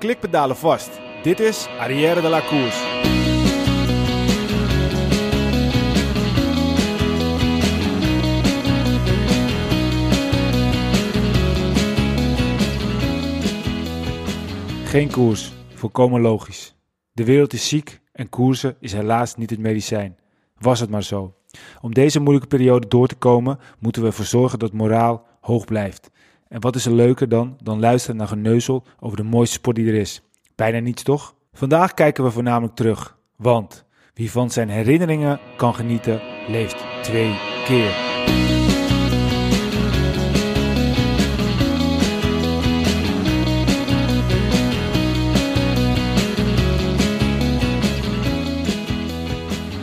klikpedalen vast. Dit is Arrière de la Course. Geen koers, volkomen logisch. De wereld is ziek en koersen is helaas niet het medicijn. Was het maar zo. Om deze moeilijke periode door te komen, moeten we ervoor zorgen dat moraal hoog blijft. En wat is er leuker dan, dan luisteren naar geneuzel over de mooiste sport die er is? Bijna niets toch? Vandaag kijken we voornamelijk terug. Want wie van zijn herinneringen kan genieten, leeft twee keer.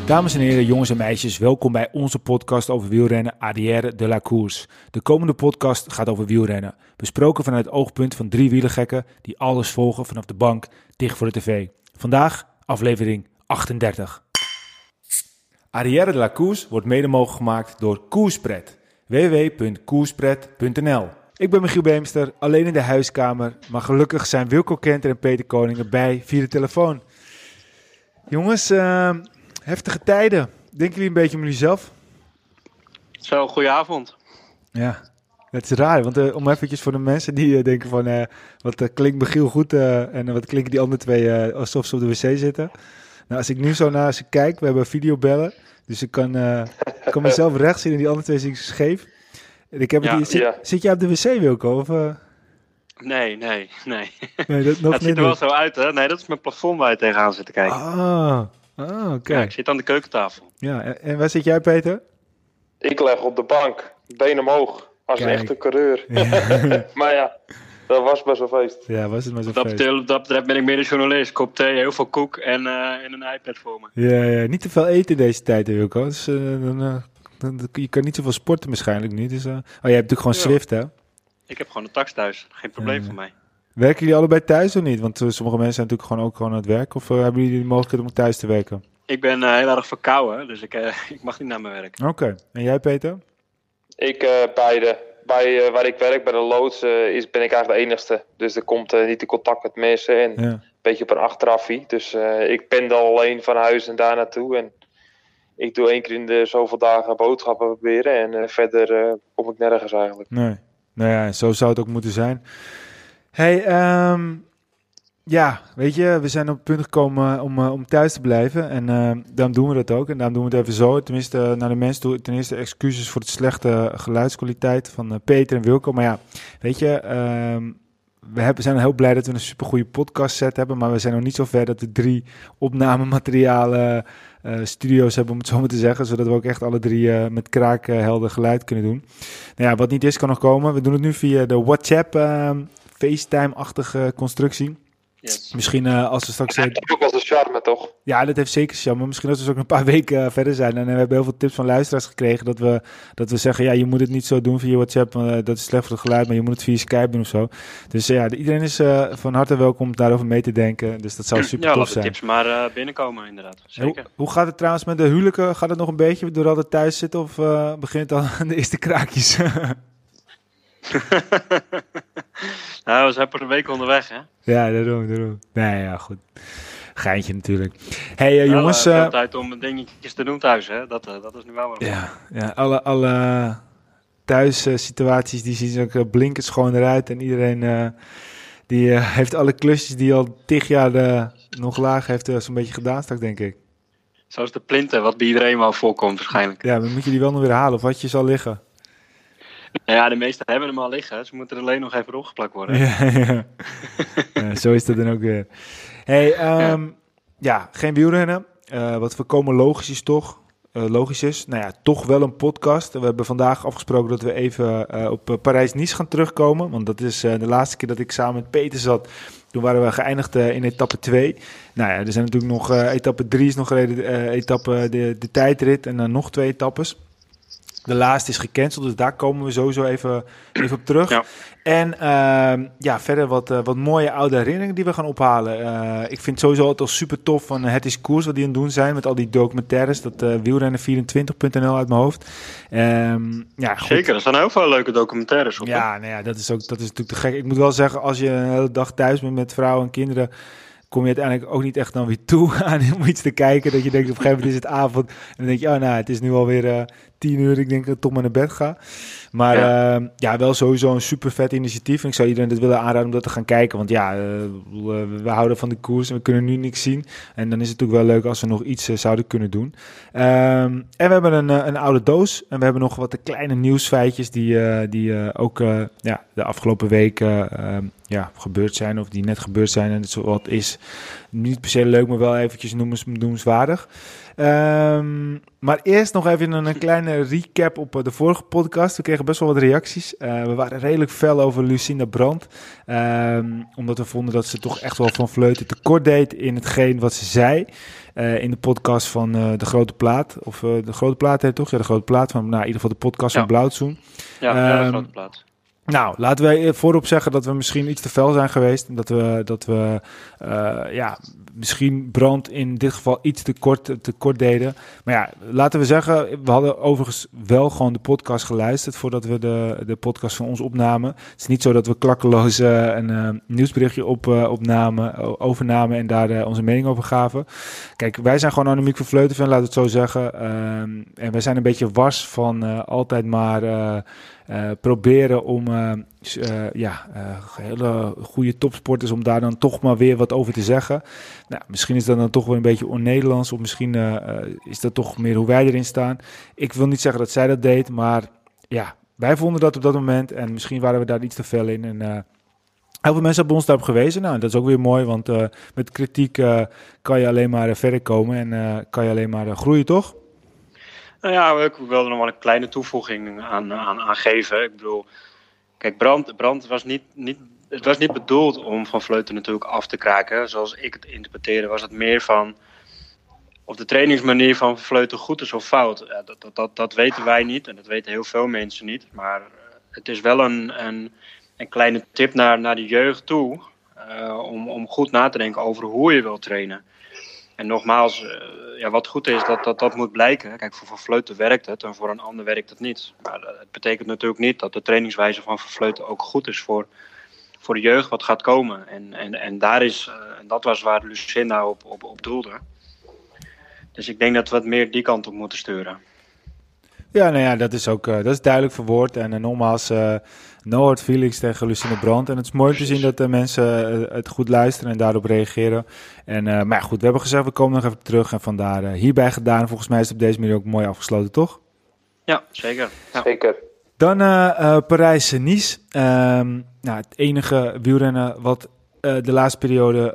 Dames en heren, jongens en meisjes, welkom bij onze podcast over wielrennen Arrière de la Course. De komende podcast gaat over wielrennen, besproken vanuit het oogpunt van drie wielergekken die alles volgen vanaf de bank dicht voor de tv. Vandaag aflevering 38. Arrière de la Course wordt mede mogelijk gemaakt door Koerspret. www.koerspret.nl Ik ben Michiel Beemster, alleen in de huiskamer, maar gelukkig zijn Wilco Kenter en Peter Koningen bij via de telefoon. Jongens, uh, heftige tijden. Denken jullie een beetje om jullie zelf? Zo, goedenavond. Ja, het is raar, want uh, om eventjes voor de mensen die uh, denken van... Uh, wat klinkt Michiel goed en wat klinken die andere twee alsof ze op de wc zitten. Nou, als ik nu zo naar ze kijk, we hebben videobellen. Dus ik kan, ik kan mezelf recht zien en die andere twee zie ik scheef. En ik heb ja, het, zit, ja. zit jij op de wc, Wilco? Of, Nee, nee, nee. nee dat, nog het ziet er wel zo uit, hè? Nee, dat is mijn plafond waar je tegenaan zit te kijken. Ah, Ah, oké. Ja, ik zit aan de keukentafel. Ja, en waar zit jij, Peter? Ik leg op de bank, been omhoog, als een echte coureur. maar ja, dat was best wel feest. Ja, was het maar zo dat feest. Betreft, dat betreft ben ik meer een journalist. Kop thee, heel veel koek en, uh, een iPad voor me. Ja, ja, niet te veel eten deze tijd, Wilco. Dus, uh, dan, uh, dan, je kan niet zoveel sporten waarschijnlijk niet. Dus, oh, je hebt natuurlijk gewoon Swift, hè? Ik heb gewoon een tax thuis. Geen probleem voor mij. Werken jullie allebei thuis of niet? Want sommige mensen zijn natuurlijk gewoon ook gewoon aan het werk. Of hebben jullie de mogelijkheid om thuis te werken? Ik ben uh, heel erg verkouden, dus ik, uh, ik mag niet naar mijn werk. Oké. En jij, Peter? Ik uh, beide. Bij waar ik werk, bij de loods, is, ben ik eigenlijk de enigste. Dus er komt niet in contact met mensen en ja. een beetje op een achterafie. Dus ik pendel alleen van huis en daar naartoe. En ik doe één keer in de zoveel dagen boodschappen proberen. En verder kom ik nergens eigenlijk. Nee. Nou ja, zo zou het ook moeten zijn. Hey, um, ja, weet je, we zijn op het punt gekomen om, uh, om thuis te blijven. En uh, daarom doen we dat ook. En daarom doen we het even zo. Tenminste, uh, naar de mensen toe. Ten eerste excuses voor de slechte geluidskwaliteit van Peter en Wilco. Maar ja, weet je, ehm, we hebben, zijn heel blij dat we een supergoeie podcast set hebben. Maar we zijn nog niet zo ver dat we drie opnamematerialen studio's hebben, om het zo maar te zeggen. Zodat we ook echt alle drie met kraakhelder geluid kunnen doen. Nou ja, wat niet is, kan nog komen. We doen het nu via de WhatsApp ehm, FaceTime-achtige constructie. Yes. Misschien uh, als we straks... Dat heeft ook wel de charme, toch? Ja, dat heeft zeker charme. Misschien als we ook een paar weken uh, verder zijn. En we hebben heel veel tips van luisteraars gekregen. Dat we, dat we zeggen, ja, je moet het niet zo doen via WhatsApp. Uh, dat is slecht voor het geluid. Maar je moet het via Skype doen of zo. Dus ja, iedereen is van harte welkom daarover mee te denken. Dus dat zou super ja, tof zijn. Ja, tips maar binnenkomen inderdaad. Zeker. Hoe, hoe, gaat het trouwens met de huwelijken? Gaat het nog een beetje door altijd thuis zitten? Of begint het al aan de eerste kraakjes? nou, we zijn per week onderweg, hè? Ja, daarom, daarom. Nee, ja, goed. Geintje natuurlijk. hey, uh, jongens... Het uh, tijd om dingetjes te doen thuis, hè? Dat, dat is nu wel. Ja, ja alle, alle thuis situaties die zien ook blinkend schoon eruit. En iedereen die heeft alle klusjes die al tig jaar nog laag heeft zo'n beetje gedaan straks, denk ik. Zoals de plinten, wat bij iedereen wel voorkomt waarschijnlijk. Ja, dan moet je die wel nog weer halen. Of wat je zal liggen. Nou ja, de meesten hebben hem al liggen. Ze moeten er alleen nog even opgeplakt worden. Ja, ja. ja, zo is dat dan ook weer. Hey, um, ja. ja. geen wielrennen. Uh, wat voorkomen logisch is toch? Uh, logisch is. Nou ja, toch wel een podcast. We hebben vandaag afgesproken dat we even uh, op Parijs-Nice gaan terugkomen. Want dat is de laatste keer dat ik samen met Peter zat. Toen waren we geëindigd in etappe 2. Nou ja, er zijn natuurlijk nog etappe 3 is nog gereden. etappe de, de tijdrit en dan nog twee etappes. De laatste is gecanceld, dus daar komen we sowieso even, even op terug. Ja. En uh, ja, verder wat, uh, wat mooie oude herinneringen die we gaan ophalen. Uh, ik vind sowieso het al super tof van Het is Koers wat die aan het doen zijn. Met al die documentaires. Dat uh, wielrennen24.nl uit mijn hoofd. Um, ja, goed. Zeker, er zijn heel veel leuke documentaires op. Ja, nou ja, dat is, ook, dat is natuurlijk te gek. Ik moet wel zeggen, als je een hele dag thuis bent met vrouwen en kinderen kom je uiteindelijk ook niet echt dan weer toe aan om iets te kijken. Dat je denkt, op een gegeven moment is het avond. En dan denk je, oh nou, het is nu alweer uh, tien uur. Ik denk dat ik toch maar naar bed ga. Maar ja, uh, ja wel sowieso een super vet initiatief. En ik zou iedereen dit willen aanraden om dat te gaan kijken. Want ja, uh, we houden van de koers en we kunnen nu niks zien. En dan is het natuurlijk wel leuk als we nog iets zouden kunnen doen. Um, en we hebben een, een oude doos. En we hebben nog wat de kleine nieuwsfeitjes die, die ook ja, de afgelopen weken ja, gebeurd zijn. Of die net gebeurd zijn. En het wat is niet per se leuk, maar wel eventjes noemens, noemenswaardig. Um, maar eerst nog even een, kleine recap op eh, de vorige podcast. We kregen best wel wat reacties. Uh, we waren redelijk fel over Lucinda Brandt. Um, omdat we vonden dat ze toch echt wel van Vleuten tekort deed in hetgeen wat ze zei. Uh, in de podcast van De Grote Plaat. Of De Grote Plaat heet toch? Ja, De Grote Plaat. Van, nou, in ieder geval de podcast van Blauwtsoen. Ja, um, ja, De Grote Plaat. Nou, laten we voorop zeggen dat we misschien iets te fel zijn geweest. Dat we, dat we uh, ja, misschien brand in dit geval iets te kort, te kort deden. Maar ja, laten we zeggen, we hadden overigens wel gewoon de podcast geluisterd voordat we de, de podcast van ons opnamen. Het is niet zo dat we klakkeloos een nieuwsberichtje op, opnamen, overnamen en daar onze mening over gaven. Kijk, wij zijn gewoon anoniem van, laten we het zo zeggen. Ehm, en wij zijn een beetje was van altijd maar uh, proberen om uh, ja, hele goede topsporters, om daar dan toch maar weer wat over te zeggen. Nou, misschien is dat dan toch wel een beetje on-Nederlands, of misschien is dat toch meer hoe wij erin staan. Ik wil niet zeggen dat zij dat deed, maar ja, wij vonden dat op dat moment en misschien waren we daar iets te fel in. En, Heel veel mensen hebben ons daarop gewezen. Nou, dat is ook weer mooi, want met kritiek kan je alleen maar verder komen en kan je alleen maar groeien, toch? Nou ja, ik wilde nog wel een kleine toevoeging aan, aan, aan geven. Ik bedoel, kijk, brand, brand was niet, niet, het was niet bedoeld om Van Vleuten natuurlijk af te kraken. Zoals ik het interpreteerde, was het meer van of de trainingsmanier van Vleuten goed is of fout. Dat, dat, dat, dat, weten wij niet en dat weten heel veel mensen niet. Maar eh, het is wel een, een, een kleine tip naar, naar de jeugd toe. Uh, om, om goed na te denken over hoe je wilt trainen. En nogmaals, uh, ja, wat goed is, dat, dat dat moet blijken. Kijk, voor Van werkt het en voor een ander werkt het niet. Maar uh, het betekent natuurlijk niet dat de trainingswijze van Van ook goed is voor, voor de jeugd wat gaat komen. En, en, en daar is, uh, dat was waar Lucinda op, op, op doelde. Dus ik denk dat we het meer die kant op moeten sturen. Ja, nou ja, dat is ook dat is duidelijk verwoord. En nogmaals, No hard feelings tegen Lucine Brand. En het is mooi te zien dat de mensen eh, het goed luisteren en daarop reageren. En, uh, maar goed, we hebben gezegd, we komen nog even terug. En vandaar uh, hierbij gedaan. Volgens mij is het op deze manier ook mooi afgesloten, toch? Ja, zeker. Ja. Zeker. Dan uh, Parijs-Nice. Um, nou, het enige wielrennen wat de laatste periode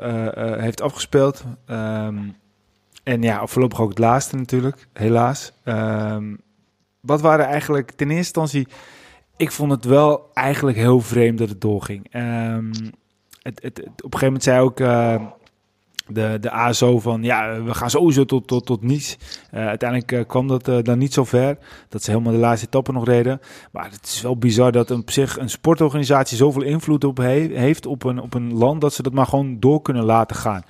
heeft afgespeeld. Um, en ja, voorlopig ook het laatste natuurlijk, helaas. Um, wat waren eigenlijk ten eerste instantie ik vond het wel eigenlijk heel vreemd dat het doorging. Um, het, het, op een gegeven moment zei ook uh, de, de ASO van ja, we gaan sowieso tot, tot, tot niets. Uh, uiteindelijk uh, kwam dat dan niet zo ver. Dat ze helemaal de laatste etappe nog reden. Maar het is wel bizar dat op zich een sportorganisatie zoveel invloed op heeft op een, op een land dat ze dat maar gewoon door kunnen laten gaan.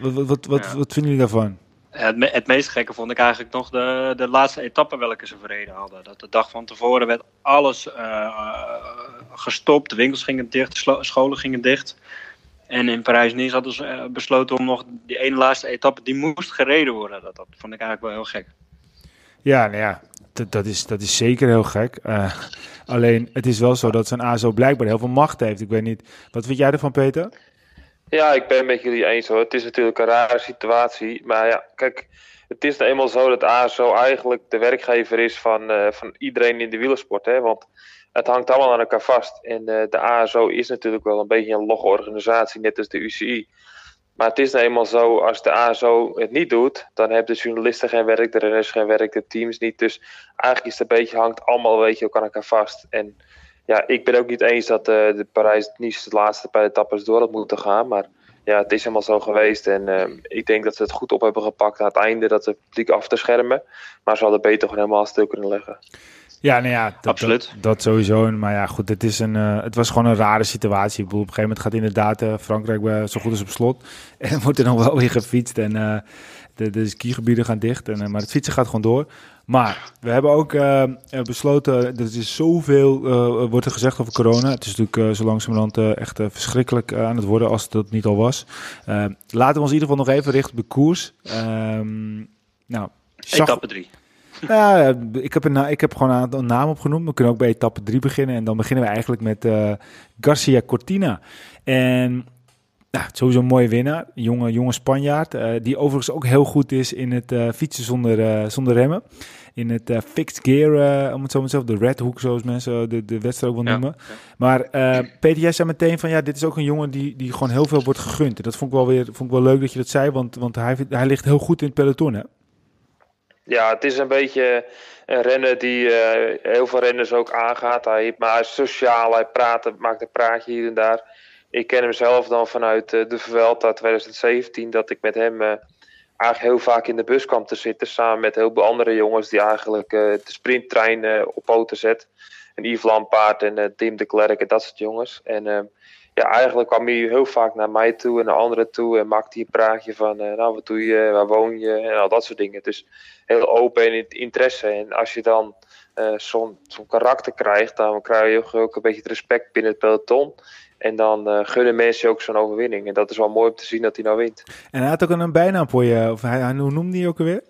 Wat, wat, wat, wat, wat vinden jullie daarvan? Het, het, meest gekke vond ik eigenlijk nog de, de laatste etappe welke ze verreden hadden. Dat de dag van tevoren werd alles uh, gestopt. De winkels gingen dicht, scholen gingen dicht. En in Parijs-Nice hadden ze uh, besloten om nog die ene laatste etappe, die moest gereden worden. Dat, dat vond ik eigenlijk wel heel gek. Ja, nou ja, dat, dat, is, dat is zeker heel gek. alleen, het is wel zo dat zo'n ASO blijkbaar heel veel macht heeft. Ik weet niet, wat vind jij ervan, Peter? Ja, ik ben het met jullie eens hoor. Het is natuurlijk een rare situatie. Maar ja, kijk, het is nou eenmaal zo dat ASO eigenlijk de werkgever is van, uh, van iedereen in de wielersport. Hè? Want het hangt allemaal aan elkaar vast. En uh, de ASO is natuurlijk wel een beetje een logge organisatie, net als de UCI. Maar het is nou eenmaal zo, als de ASO het niet doet, dan hebben de journalisten geen werk, de renners geen werk, de teams niet. Dus eigenlijk is het een beetje, hangt allemaal een beetje ook aan elkaar vast. En ja, ik ben ook niet eens dat uh, de Parijs-Nice de laatste paar etappes door had moeten gaan. Maar ja, het is helemaal zo geweest. En uh, ik denk dat ze het goed op hebben gepakt aan het einde. Dat ze het publiek af te schermen. Maar ze hadden beter gewoon helemaal stil kunnen leggen. Ja, nou ja, dat, Absoluut. Dat, sowieso. Maar ja, goed, het, is een, uh, het was gewoon een rare situatie. Ik bedoel, op een gegeven moment gaat inderdaad uh, Frankrijk zo goed als op slot. En wordt er nog wel weer gefietst. En uh, de, de skigebieden gaan dicht. En, maar het fietsen gaat gewoon door. Maar we hebben ook besloten, er is zoveel, wordt er gezegd over corona. Het is natuurlijk zo langzamerhand echt verschrikkelijk aan het worden als het dat niet al was. laten we ons in ieder geval nog even richten op de koers. Ehm, nou, Etappe 3. Nou, ik heb, een, ik heb gewoon een naam opgenoemd. We kunnen ook bij etappe 3 beginnen. En dan beginnen we eigenlijk met uh, Garcia Cortina. En nou, sowieso een mooie winnaar. Jonge, jonge Spanjaard. Uh, die overigens ook heel goed is in het uh, fietsen zonder, zonder remmen. In het fixed gear, om het zo maar te zeggen. De red hook, zoals mensen de, de wedstrijd ook wel noemen. Ja, ja. Maar Peter, jij zei meteen van ja, dit is ook een jongen die, die gewoon heel veel wordt gegund. En dat vond ik wel weer vond ik wel leuk dat je dat zei. Want, want hij, hij ligt heel goed in het peloton, hè? Ja, het is een beetje een renner die uh, heel veel renners ook aangaat. Hij, maar hij is sociaal, hij praat, maakt een praatje hier en daar. Ik ken hem zelf dan vanuit uh, de Vuelta 2017, dat ik met hem uh, eigenlijk heel vaak in de bus kwam te zitten. Samen met heel veel andere jongens die eigenlijk de sprinttrein op poten zet. En Yves Lampaard en Tim de Klerk en dat soort jongens. En ja, eigenlijk kwam hij heel vaak naar mij toe en naar anderen toe en maakte hij een praatje van, nou, wat doe je, waar woon je en al dat soort dingen. Dus heel open en interesse. En als je dan zo'n zo karakter krijgt, dan krijg je ook een beetje het respect binnen het peloton. En dan uh, gunnen mensen ook zo'n overwinning. En dat is wel mooi om te zien dat hij nou wint. En hij had ook een bijnaam voor je, of hij, hoe noemde hij ook alweer?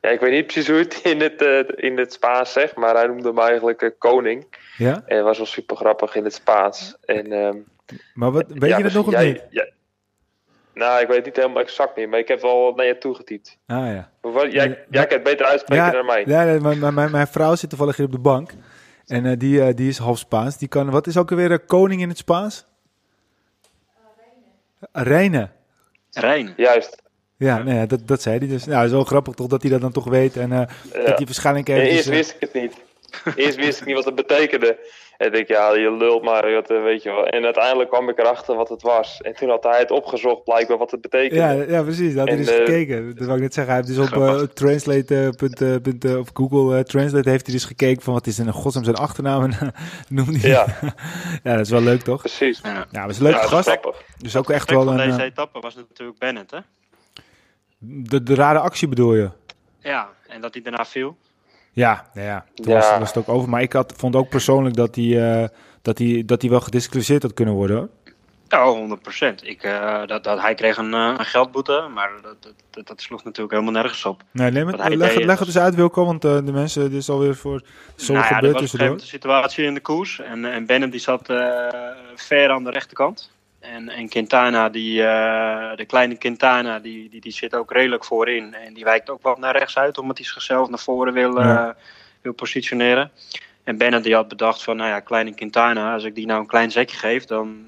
Ja, ik weet niet precies hoe het in het, uh, in het Spaans zegt, maar hij noemde hem eigenlijk uh, koning. Ja? En was wel super grappig in het Spaans. En, um, maar wat, weet ja, je dat nog of jij, niet? Ja, nou, ik weet niet helemaal exact meer, maar ik heb wel naar je toegetypt. Ah ja. Wat, jij, jij kan het beter uitspreken ja, dan mij. Ja, nee, mijn, mijn, mijn vrouw zit toevallig hier op de bank. En uh, die, uh, die is half Spaans. Die kan, wat is ook alweer koning in het Spaans? Reine. Reine. Juist. Ja, nee, dat, dat zei hij dus. Nou, het is wel grappig toch dat hij dat dan toch weet. En uh, ja. dat hij waarschijnlijk heeft. Eerst wist ik het niet. Eerst wist ik niet wat het betekende. En ik denk, ja, je lult maar, weet je wel. En uiteindelijk kwam ik erachter wat het was. En toen had hij het opgezocht, blijkbaar wat het betekende. Ja, ja precies. Dat had hij dus uh, gekeken. Dat wou ik net zeggen. Hij heeft dus op uh, translate. Uh, of Google Translate heeft hij dus gekeken van wat is in godsnaam zijn achternaam. En noemde hij. Ja. ja, dat is wel leuk, toch? Precies. Ja, ja dat is een leuke ja, gast. Dus ook echt wel een... deze etappe was natuurlijk Bennett, hè? De, de rare actie bedoel je? Ja, en dat hij daarna viel. Ja, nou ja, toen ja. Was, was, het ook over. Maar ik had, vond ook persoonlijk dat hij, uh, dat hij, dat hij wel gedisqualificeerd had kunnen worden. Ja, 100 procent. Uh, dat, dat, hij kreeg een, uh, een geldboete, maar dat, dat, dat, sloeg natuurlijk helemaal nergens op. Nee, nee leg, leg, deed, leg het eens uit, Wilco, want uh, de mensen, dit is alweer voor zo nou ja, gebeurd tussendoor. een situatie in de koers en, en Bennett die zat ver aan de rechterkant. En, en Quintana, die, uh, de kleine Quintana, die, die, die zit ook redelijk voorin. En die wijkt ook wat naar rechts uit, omdat hij zichzelf naar voren wil, ja. wil positioneren. En Bennett die had bedacht van, nou ja, kleine Quintana, als ik die nou een klein zekje geef, dan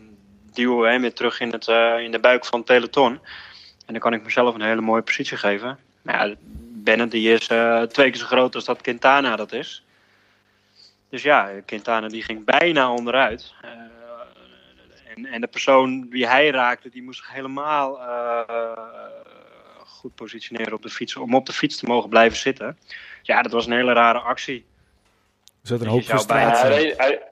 duwen we hem weer terug in, het, uh, in de buik van het peloton. En dan kan ik mezelf een hele mooie positie geven. Maar ja, Bennett die is twee keer zo groot als dat Quintana dat is. Dus ja, Quintana die ging bijna onderuit. En, en de persoon wie hij raakte, die moest zich helemaal uh, goed positioneren op de fiets. Om op de fiets te mogen blijven zitten. Ja, dat was een hele rare actie. Er zat een hoop frustratie. Ja, hij, hij,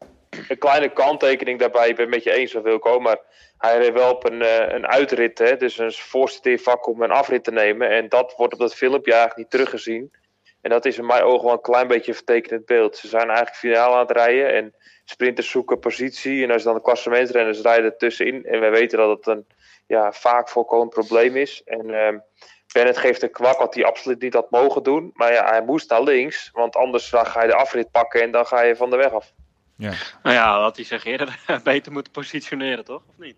een kleine kanttekening daarbij, ik ben het met je eens of Wilco, maar hij reed wel op een, uh, een uitrit, hè, dus een voorste vak om een afrit te nemen. En dat wordt op dat filmpje eigenlijk niet teruggezien. En dat is in mijn ogen wel een klein beetje een vertekenend beeld. Ze zijn eigenlijk finaal aan het rijden en sprinters zoeken positie. En als dan de klassementsrenners rijden tussenin. En we weten dat het een ja, vaak voorkomend probleem is. En um, Bennett geeft een kwak wat hij absoluut niet had mogen doen. Maar ja, hij moest naar links. Want anders dan ga je de afrit pakken en dan ga je van de weg af. Ja. Nou ja, had hij zich eerder beter moeten positioneren, toch? Of niet?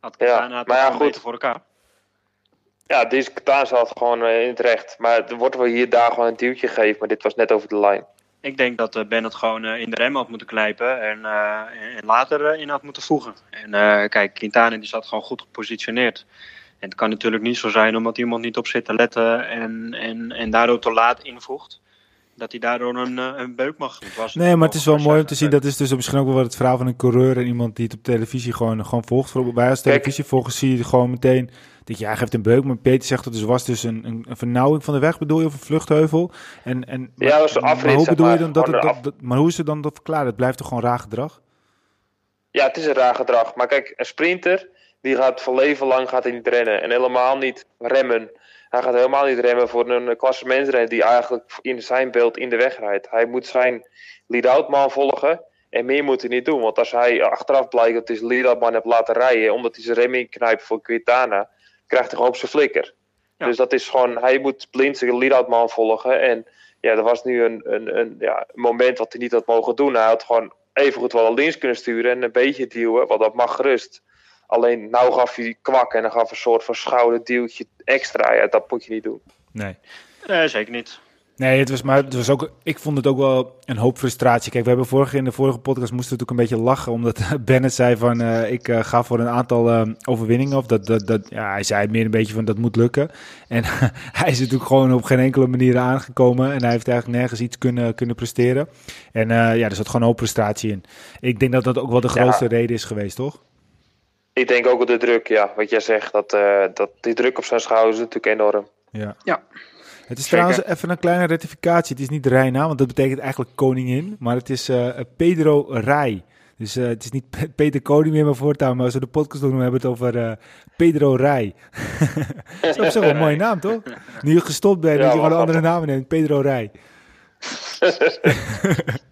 Had ja, had maar ja, goed. beter voor elkaar. Ja, deze Katana zat gewoon in het recht. Maar er wordt wel hier daar gewoon een duwtje gegeven. Maar dit was net over de lijn. Ik denk dat uh, Bennett gewoon uh, in de rem had moeten knijpen en, en later in had moeten voegen. En kijk, Quintana die zat gewoon goed gepositioneerd. En het kan natuurlijk niet zo zijn omdat iemand niet op zit te letten en, en, en daardoor te laat invoegt. Dat hij daardoor een, een beuk mag. Was nee, maar het is wel mooi om te zien. Dat is dus misschien ook wel het verhaal van een coureur en iemand die het op televisie gewoon, gewoon volgt. Wij als televisievolgers zie je gewoon meteen dat je, hij geeft een beuk, maar Peter zegt dat dus was dus een, een, een vernauwing van de weg, bedoel je, of een vluchtheuvel? En, en, ja, dat was afrit, maar hoe bedoel je dan dat, dat, maar hoe is het dan dat verklaren? Het blijft toch gewoon raar gedrag? Ja, het is een raar gedrag. Maar kijk, een sprinter, die gaat voor leven lang gaat hij niet rennen. En helemaal niet remmen. Hij gaat helemaal niet remmen voor een klassementsrenner die eigenlijk in zijn beeld in de weg rijdt. Hij moet zijn lead-out man volgen. En meer moet hij niet doen. Want als hij achteraf blijkt dat hij zijn lead-out man heeft laten rijden. Omdat hij zijn remming knijpt voor Quintana krijgt hij gewoon op zijn flikker. Dus dat is gewoon, hij moet blind zijn lead-out man volgen. En ja, er was nu een, een, een, ja, moment wat hij niet had mogen doen. Hij had gewoon even goed wel links kunnen sturen en een beetje duwen, want dat mag gerust. Alleen nou gaf hij kwak en dan gaf een soort van schouderduwtje extra. Ja, dat moet je niet doen. Nee. Nee, zeker niet. Nee, het was, maar het was ook, ik vond het ook wel een hoop frustratie. Kijk, we hebben vorige, in de vorige podcast moesten we natuurlijk een beetje lachen, omdat Bennett zei van, uh, ik uh, ga voor een aantal uh, overwinningen. Of dat, dat, dat, ja, hij zei meer een beetje van, dat moet lukken. En hij is natuurlijk gewoon op geen enkele manier aangekomen. En hij heeft eigenlijk nergens iets kunnen, kunnen presteren. En ja, er zat gewoon een hoop frustratie in. Ik denk dat dat ook wel de grootste reden is geweest, toch? Ik denk ook de druk, ja. Wat jij zegt, dat, dat die druk op zijn schouders is natuurlijk enorm. Ja. ja. Het is trouwens even een kleine rectificatie. Het is niet Reina, want dat betekent eigenlijk koningin. Maar het is uh, Pedro Rai. Dus uh, het is niet Peter Koning meer, maar voortaan. Maar als we de podcast doen, we hebben het over uh, Pedro Rai. dat is op wel een mooie naam, toch? Nu je gestopt bent, ja, dat je gewoon een andere naam neemt. Pedro Rai.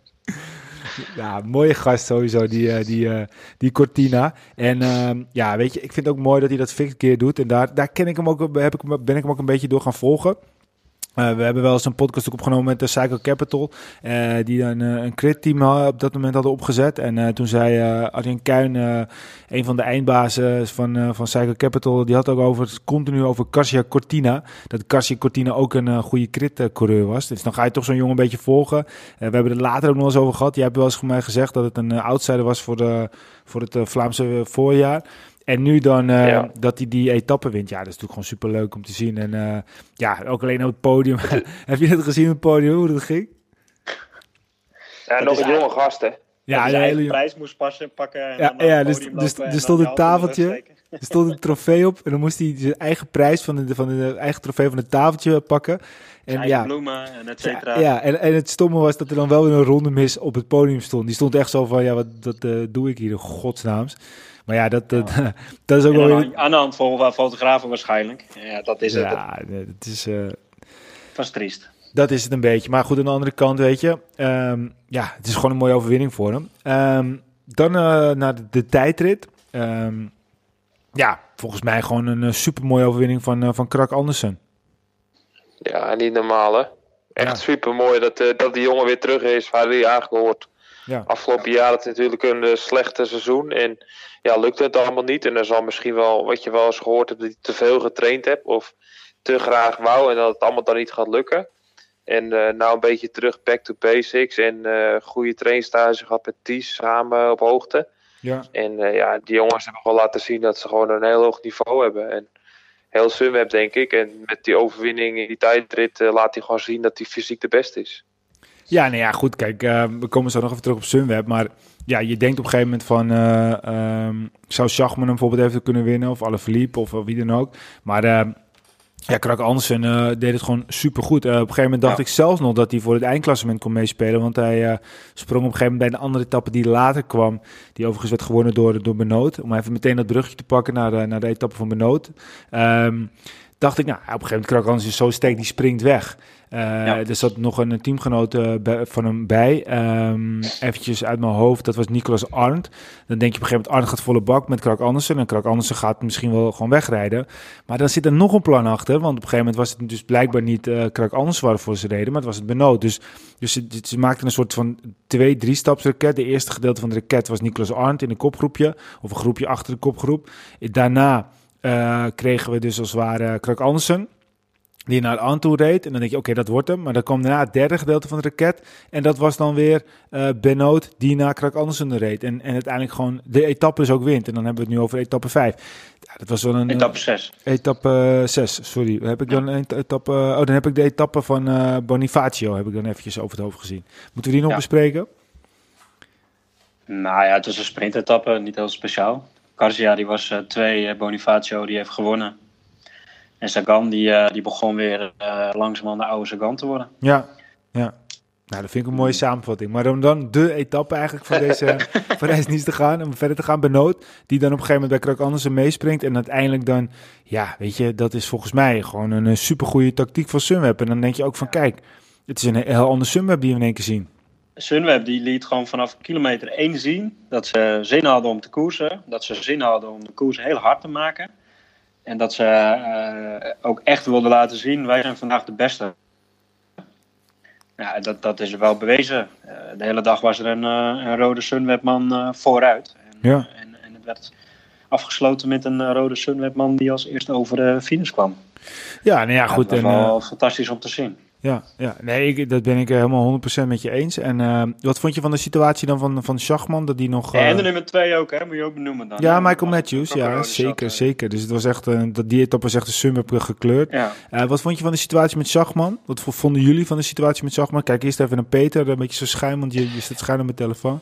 ja, mooie gast sowieso, die, die, die Cortina. En uh, ja, weet je, ik vind het ook mooi dat hij dat een keer doet. En daar, daar ken ik hem ook, heb ik, ben ik hem ook een beetje door gaan volgen. We hebben wel eens een podcast ook opgenomen met de Cycle Capital. Uh, die een, uh, een crit team op dat moment hadden opgezet. En toen zei Arjen Kuin, een van de eindbazen van, van Cycle Capital, die had ook over, continu over Cassia Cortina. Dat Cassia Cortina ook een goede crit coureur was. Dus dan ga je toch zo'n jongen een beetje volgen. we hebben het later ook nog eens over gehad. Jij hebt wel eens voor mij gezegd dat het een outsider was voor, de, voor het Vlaamse voorjaar. En nu dan uh, dat hij die etappe wint. Ja, dat is natuurlijk gewoon super leuk om te zien. En uh, ja, ook alleen op het podium. Heb je het gezien op het podium, hoe dat ging? Ja, dat nog een jonge gast, hè? Ja, de hele prijs moest passen, pakken. En ja, ja dus, dus, er stond een tafeltje. Er stond een trofee op. En dan moest hij zijn eigen prijs van de, van de eigen trofee van het tafeltje pakken. En ja, bloemen en et cetera. Ja, en, en het stomme was dat er dan wel weer een ronde mis op het podium stond. Die stond echt zo van, ja, wat dat, uh, doe ik hier in godsnaams. Maar ja, dat, dat, dat is ook wel... Aan de hand van fotografen waarschijnlijk. Ja, dat is het. Ja, het is... Uh, was triest. Dat is het een beetje. Maar goed, aan de andere kant, weet je... Um, ja, het is gewoon een mooie overwinning voor hem. Um, dan uh, naar de, de tijdrit. Um, ja, volgens mij gewoon een uh, super mooie overwinning van, uh, van Krak Andersen. Ja, niet normaal hè. Echt ja. super mooi dat, uh, dat die jongen weer terug is waar hij eigenlijk hoort. Ja. Afgelopen jaar het natuurlijk een slechte seizoen. En ja, lukt het allemaal niet. En dan zal misschien wel, wat je wel eens gehoord hebt, dat hij te veel getraind hebt. Of te graag wou en dat het allemaal dan niet gaat lukken. En uh, nou een beetje terug back to basics. En uh, goede trainstage gehad met Ties samen op hoogte. Ja. En uh, ja, die jongens hebben gewoon laten zien dat ze gewoon een heel hoog niveau hebben. En heel Sunweb denk ik. En met die overwinning in die tijdrit laat hij gewoon zien dat hij fysiek de beste is. Ja, nou ja, goed. Kijk, we komen zo nog even terug op Sunweb. Maar ja, je denkt op een gegeven moment van... Uh, um, zou Schachman hem bijvoorbeeld even kunnen winnen? Of Alaphilippe of wie dan ook. Maar... Uh, ja, Krak Andersen deed het gewoon super goed. Op een gegeven moment dacht ik zelfs nog dat hij voor het eindklassement kon meespelen. Want hij sprong op een gegeven moment bij een andere etappe die later kwam. Die overigens werd gewonnen door, door Benoot. Om even meteen dat brugje te pakken naar de, naar de etappe van Benoot. Um, dacht ik, nou, op een gegeven moment Krak Andersen is zo sterk, die springt weg. Uh, ja. Er zat nog een teamgenoot uh, van hem bij. Um, eventjes uit mijn hoofd, dat was Nicolas Arndt. Dan denk je op een gegeven moment, Arndt gaat volle bak met Krak Andersen. En Krak Andersen gaat misschien wel gewoon wegrijden. Maar dan zit er nog een plan achter. Want op een gegeven moment was het dus blijkbaar niet uh, Krak Andersen waarvoor ze reden. Maar het was het Benoot. Dus, dus ze, ze maakten een soort van twee, drie staps raket. De eerste gedeelte van de raket was Nicolas Arndt in een kopgroepje. Of een groepje achter de kopgroep. Daarna kregen we dus als het ware Krak Andersen. die naar Anto reed. En dan denk je, oké, dat wordt hem. Maar dan kwam daarna het derde gedeelte van de raket. En dat was dan weer uh, Benoot die naar Krak Andersen reed. En, en uiteindelijk gewoon de etappe is ook wint. En dan hebben we het nu over etappe 5. Ja, dat was wel een... Etappe 6. Etappe 6, sorry. Heb ik dan een etappe... Oh, dan heb ik de etappe van uh, Bonifacio heb ik dan eventjes over het hoofd gezien. Moeten we die nog bespreken? Nou ja, het was een sprintetappe, niet heel speciaal. Garcia die was uh, twee, Bonifacio die heeft gewonnen. En Sagan die, uh, die begon weer langzaam de oude Sagan te worden. Ja, ja. Nou, dat vind ik een mooie samenvatting. Maar om dan de etappe eigenlijk van deze reis niet te gaan, om verder te gaan benoot, die dan op een gegeven moment bij Krak Andersen meespringt en uiteindelijk dan, ja, weet je, dat is volgens mij gewoon een, supergoeie tactiek van Sunweb. En dan denk je ook van, kijk, het is een heel ander Sunweb die we in één keer zien. Sunweb die liet gewoon vanaf kilometer 1 zien dat ze zin hadden om te koersen, dat ze zin hadden om de koers heel hard te maken. En dat ze uh, ook echt wilden laten zien, wij zijn vandaag de beste. Ja, dat, dat is wel bewezen. Uh, de hele dag was er een, uh, een rode Sunwebman vooruit. En, ja. en, en, het werd afgesloten met een rode Sunwebman die als eerste over de finish kwam. Ja, nou ja, goed. dat was wel fantastisch om te zien. Ja, ja. nee, ik, dat ben ik helemaal 100% met je eens. En uh, wat vond je van de situatie dan van, van Schachman? Dat die nog, uh... En de nummer 2 ook, hè? moet je ook benoemen dan. Ja, Michael Matthews, ja, zeker, zat, zeker. Dus het was echt, uh, dat die etappe was echt een summer gekleurd. Ja. wat vond je van de situatie met Schachman? Wat vonden jullie van de situatie met Schachman? Kijk eerst even naar Peter, een beetje zo schuim, want je, je zit schuin op mijn telefoon.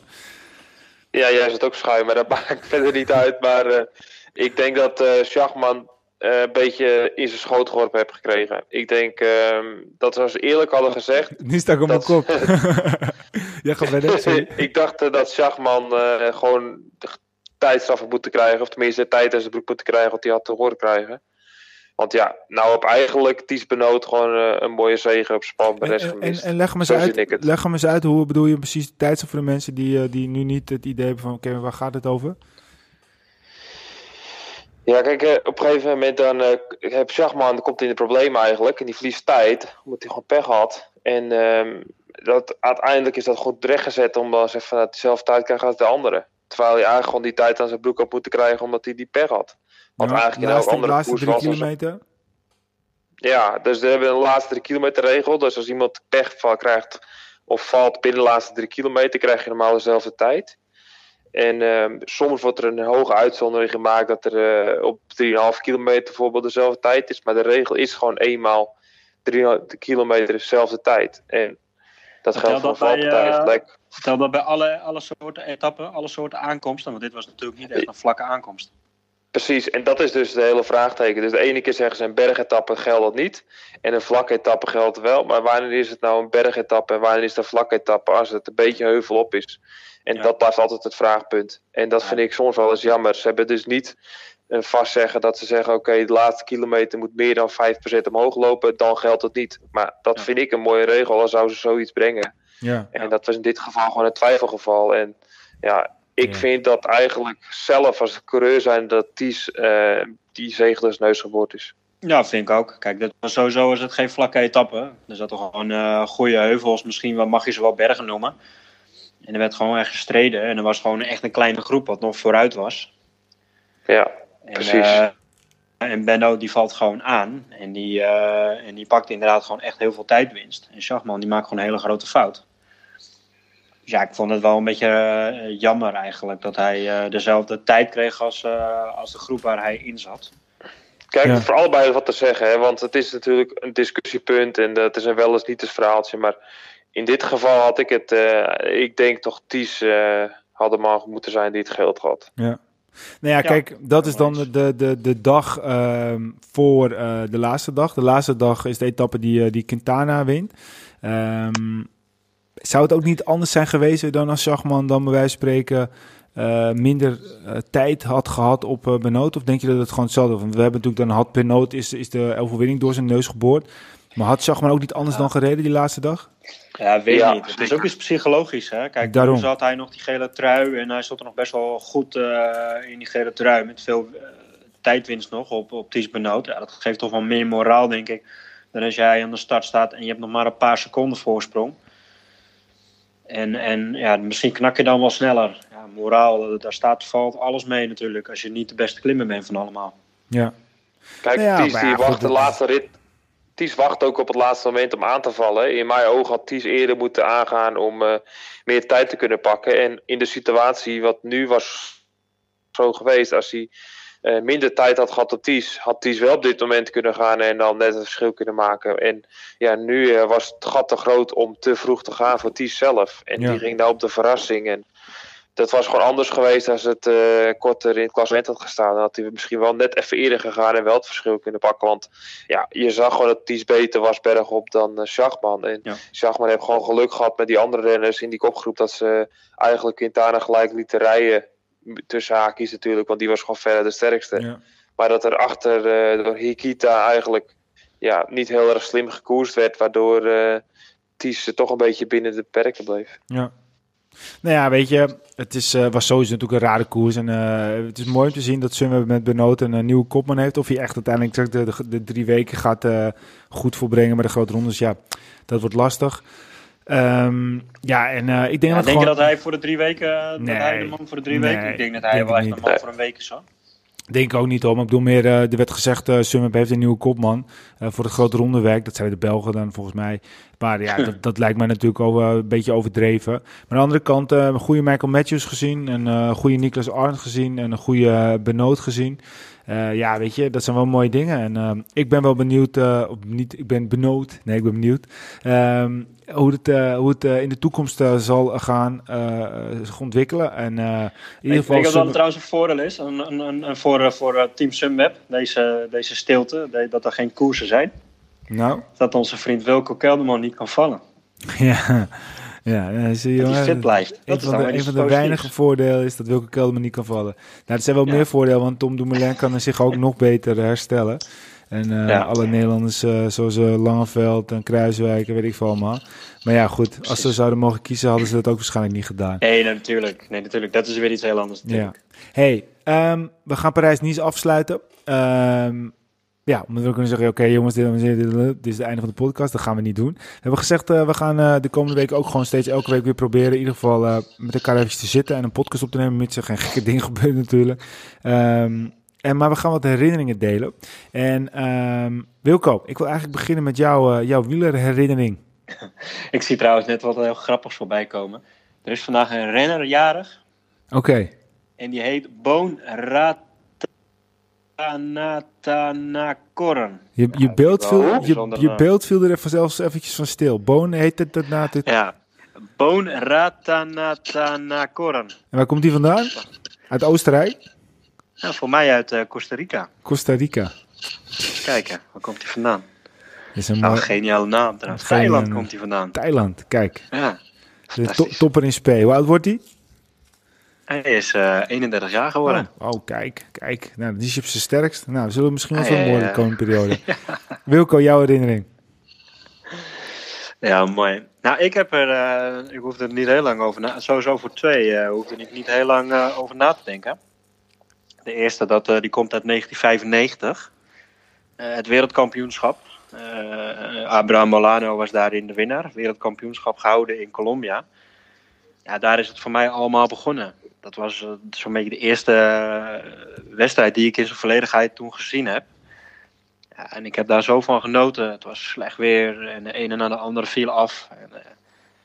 Ja, jij zit ook schuim, maar dat maakt verder niet uit. Maar ik denk dat Schachman uh, een beetje in zijn schoot geworpen heb gekregen. Ik denk uh, dat we als eerlijk hadden gezegd. Nu sta ik op mijn kop. ja, ga verder. ik dacht uh, dat Schachman uh, gewoon tijdstraffen moeten krijgen. Of tenminste tijd in zijn broek moeten krijgen wat hij had te horen krijgen. Want ja, nou op eigenlijk Ties Benoot gewoon een mooie zegen op span. De rest en, en, en, leg me eens uit, leg me eens uit, hoe bedoel je precies tijdstraf voor de mensen die, die nu niet het idee hebben van oké, okay, waar gaat het over? Ja, kijk, eh, op een gegeven moment dan uh, heb Schachman, dan komt hij in de problemen eigenlijk. En die verliest tijd, omdat hij gewoon pech had. En um, dat, uiteindelijk is dat goed rechtgezet, omdat ze van dezelfde tijd krijgt als de andere. Terwijl hij eigenlijk gewoon die tijd aan zijn broek op moeten krijgen, omdat hij die pech had. Want eigenlijk in elk andere laatste drie kilometer? Ja, dus we hebben een laatste drie kilometer regel. Dus als iemand pech krijgt of valt binnen de laatste drie kilometer, krijg je normaal dezelfde tijd. En uh, soms wordt er een hoge uitzondering gemaakt dat er uh, op 3,5 kilometer bijvoorbeeld dezelfde tijd is. Maar de regel is gewoon eenmaal 3 kilometer dezelfde tijd. En dat geldt voor valpartijen uh, Vertel dat bij alle, alle soorten etappen, alle soorten aankomsten. Want dit was natuurlijk niet echt een vlakke aankomst. Precies, en dat is dus de hele vraagteken. Dus de ene keer zeggen ze een bergetappe geldt dat niet. En een vlakke etappe geldt wel. Maar wanneer is het nou een bergetappe en wanneer is het een vlakke etappe als het een beetje heuvel op is? En dat blijft altijd het vraagpunt. En dat vind ik soms wel eens jammer. Ze hebben dus niet een vast zeggen dat ze zeggen: oké, de laatste kilometer moet meer dan 5% omhoog lopen, dan geldt het niet. Maar dat vind ik een mooie regel, als zou ze zoiets brengen. Ja. En dat was in dit geval gewoon een twijfelgeval. En ja, ik vind dat eigenlijk zelf als coureur zijn dat Ties uh, die zegel neus geboord is. Ja, vind ik ook. Kijk, dit was sowieso is het geen vlakke etappe. Er zaten gewoon uh, goede heuvels, misschien wel, mag je ze wel bergen noemen. En er werd gewoon echt gestreden. En er was gewoon echt een kleine groep wat nog vooruit was. Ja, en, precies. Uh, en Benno die valt gewoon aan. En die, uh, en die pakt inderdaad gewoon echt heel veel tijdwinst. En Schachman die maakt gewoon een hele grote fout. Dus ja, ik vond het wel een beetje uh, jammer eigenlijk. Dat hij dezelfde tijd kreeg als, als de groep waar hij in zat. Kijk, ja. voor allebei wat te zeggen. Hè? Want het is natuurlijk een discussiepunt. En het is een wel eens niet eens verhaaltje. Maar in dit geval had ik het, uh, ik denk toch Ties uh, had de man moeten zijn die het geld had. Ja. Nou ja, kijk, dat is dan de, de, de dag uh, voor uh, de laatste dag. De laatste dag is de etappe die, die Quintana wint. Um, zou het ook niet anders zijn geweest dan als Schachman dan bij wijze van spreken minder tijd had gehad op Benoot? Of denk je dat het gewoon hetzelfde was? Want we hebben natuurlijk dan had Benoot is, is de overwinning door zijn neus geboord. Maar had Schachman ook niet anders ja. dan gereden die laatste dag? Ja, weet ja, niet. Het is ook iets psychologisch. Hè? Kijk, Daarom. toen zat hij nog die gele trui en hij stond er nog best wel goed uh, in die gele trui met veel uh, tijdwinst nog op, op Ties Benoot. Ja, dat geeft toch wel meer moraal, denk ik, dan als jij aan de start staat en je hebt nog maar een paar seconden voorsprong. En, en ja, misschien knak je dan wel sneller. Ja, moraal, daar staat, valt alles mee natuurlijk als je niet de beste klimmer bent van allemaal. Ja. Kijk, nou ja, Ties die wacht de laatste rit Ties wacht ook op het laatste moment om aan te vallen. In mijn ogen had Ties eerder moeten aangaan om uh, meer tijd te kunnen pakken. En in de situatie wat nu was zo geweest, als hij uh, minder tijd had gehad op Ties, had Ties wel op dit moment kunnen gaan en dan net een verschil kunnen maken. En ja, nu uh, was het gat te groot om te vroeg te gaan voor Ties zelf. En ja. die ging daar op de verrassing. En dat was gewoon anders geweest als het uh, korter in het klassement had gestaan. Dan had hij misschien wel net even eerder gegaan en wel het verschil kunnen pakken. Want ja, je zag gewoon dat Ties beter was bergop dan uh, Schachman. En ja. Schachman heeft gewoon geluk gehad met die andere renners in die kopgroep. Dat ze eigenlijk Quintana gelijk lieten rijden. Tussen haakjes natuurlijk, want die was gewoon verder de sterkste. Ja. Maar dat er achter uh, door Hikita eigenlijk ja, niet heel erg slim gekoerst werd. Waardoor uh, Ties toch een beetje binnen de perken bleef. Ja, nou ja, weet je, het is, uh, was sowieso natuurlijk een rare koers. En uh, het is mooi om te zien dat Sunweb met Benoot een, nieuwe kopman heeft. Of hij echt uiteindelijk de, de, de drie weken gaat goed volbrengen met de grote rondes. Ja, dat wordt lastig. Um, ja, en ik denk ja, dat Denk gewoon... je dat hij voor de drie weken, nee, dat hij de man voor de drie nee, weken? Ik denk dat hij wel echt een man voor een week is, hoor. Denk ik ook niet maar ik bedoel meer, uh, er werd gezegd, uh, Sunweb heeft een nieuwe kopman uh, voor het grote rondewerk. Dat zijn de Belgen dan volgens mij. Maar ja, dat, dat lijkt mij natuurlijk ook een beetje overdreven. Maar aan de andere kant, een goede Michael Matthews gezien, een goede Niklas Arndt gezien en een goede Benoot gezien. Uh, ja, weet je, dat zijn wel mooie dingen. En uh, ik ben wel benieuwd, uh, of niet, ik ben benoemd, nee, ik ben benieuwd, ehm, hoe het, hoe het in de toekomst zal gaan zich ontwikkelen. En in ieder geval... Ik denk dat dat trouwens een voordeel is een, een, een, voor, voor Team Sunweb, deze, deze stilte, dat er geen koersen zijn. Nou? Dat onze vriend Wilco Kelderman niet kan vallen. ja, ja, zie je, dat hij fit blijft. Dat een van de, een van de weinige voordelen is dat Wilke Kelderman niet kan vallen. Nou, er zijn wel ja. meer voordelen, want Tom Dumoulin kan zich ook nog beter herstellen. En uh, ja. alle Nederlanders uh, zoals uh, Langeveld en Kruiswijk en weet ik veel allemaal. Maar ja, goed, Precies. als ze zouden mogen kiezen, hadden ze dat ook waarschijnlijk niet gedaan. Nee, nee natuurlijk. Nee, natuurlijk. Dat is weer iets heel anders. Ja. Hey, um, we gaan Parijs-Nice afsluiten. Um, ja, omdat we kunnen zeggen, oké okay, jongens, dit, dit, dit, is het einde van de podcast. Dat gaan we niet doen. We hebben gezegd, uh, we gaan uh, de komende week ook gewoon steeds elke week weer proberen... in ieder geval uh, met elkaar even te zitten en een podcast op te nemen... mits er geen gekke dingen gebeuren natuurlijk. Um, en, maar we gaan wat herinneringen delen. En um, Wilco, ik wil eigenlijk beginnen met jou, jouw wielerherinnering. ik zie trouwens net wat heel grappigs voorbij komen. Er is vandaag een renner jarig. Oké. Okay. En die heet Boon Raat Natanakoren. Je, je, beeld viel, je, je beeld viel er even zelfs eventjes van stil. Boon heet het dat na het... Ja, Boon Ratanatanakoren. En waar komt die vandaan? Uit Oostenrijk? Ja, voor mij uit uh, Costa Rica. Costa Rica. Eens kijken, waar komt hij vandaan? Is een nou, geniale naam. Thailand komt hij vandaan. Thailand, kijk. Ja, de to topper in spe. Hoe oud wordt hij? Hij is uh, 31 jaar geworden. Oh, oh, kijk, kijk. Nou, die is op zijn sterkst. Nou, we zullen misschien wel zo'n mooie de komende periode. ja. Wilco, jouw herinnering? Ja, mooi. Nou, ik heb er, uh, ik hoef er niet heel lang over na. Sowieso voor twee uh, hoef er niet, niet heel lang uh, over na te denken. De eerste, dat, die komt uit 1995. het wereldkampioenschap. Abraham Molano was daarin de winnaar. Wereldkampioenschap gehouden in Colombia. Ja, daar is het voor mij allemaal begonnen dat was uh, zo'n beetje de eerste uh, wedstrijd die ik in zijn volledigheid toen gezien heb. Ja, en ik heb daar zo van genoten. Het was slecht weer en de ene na de andere viel af. En, uh,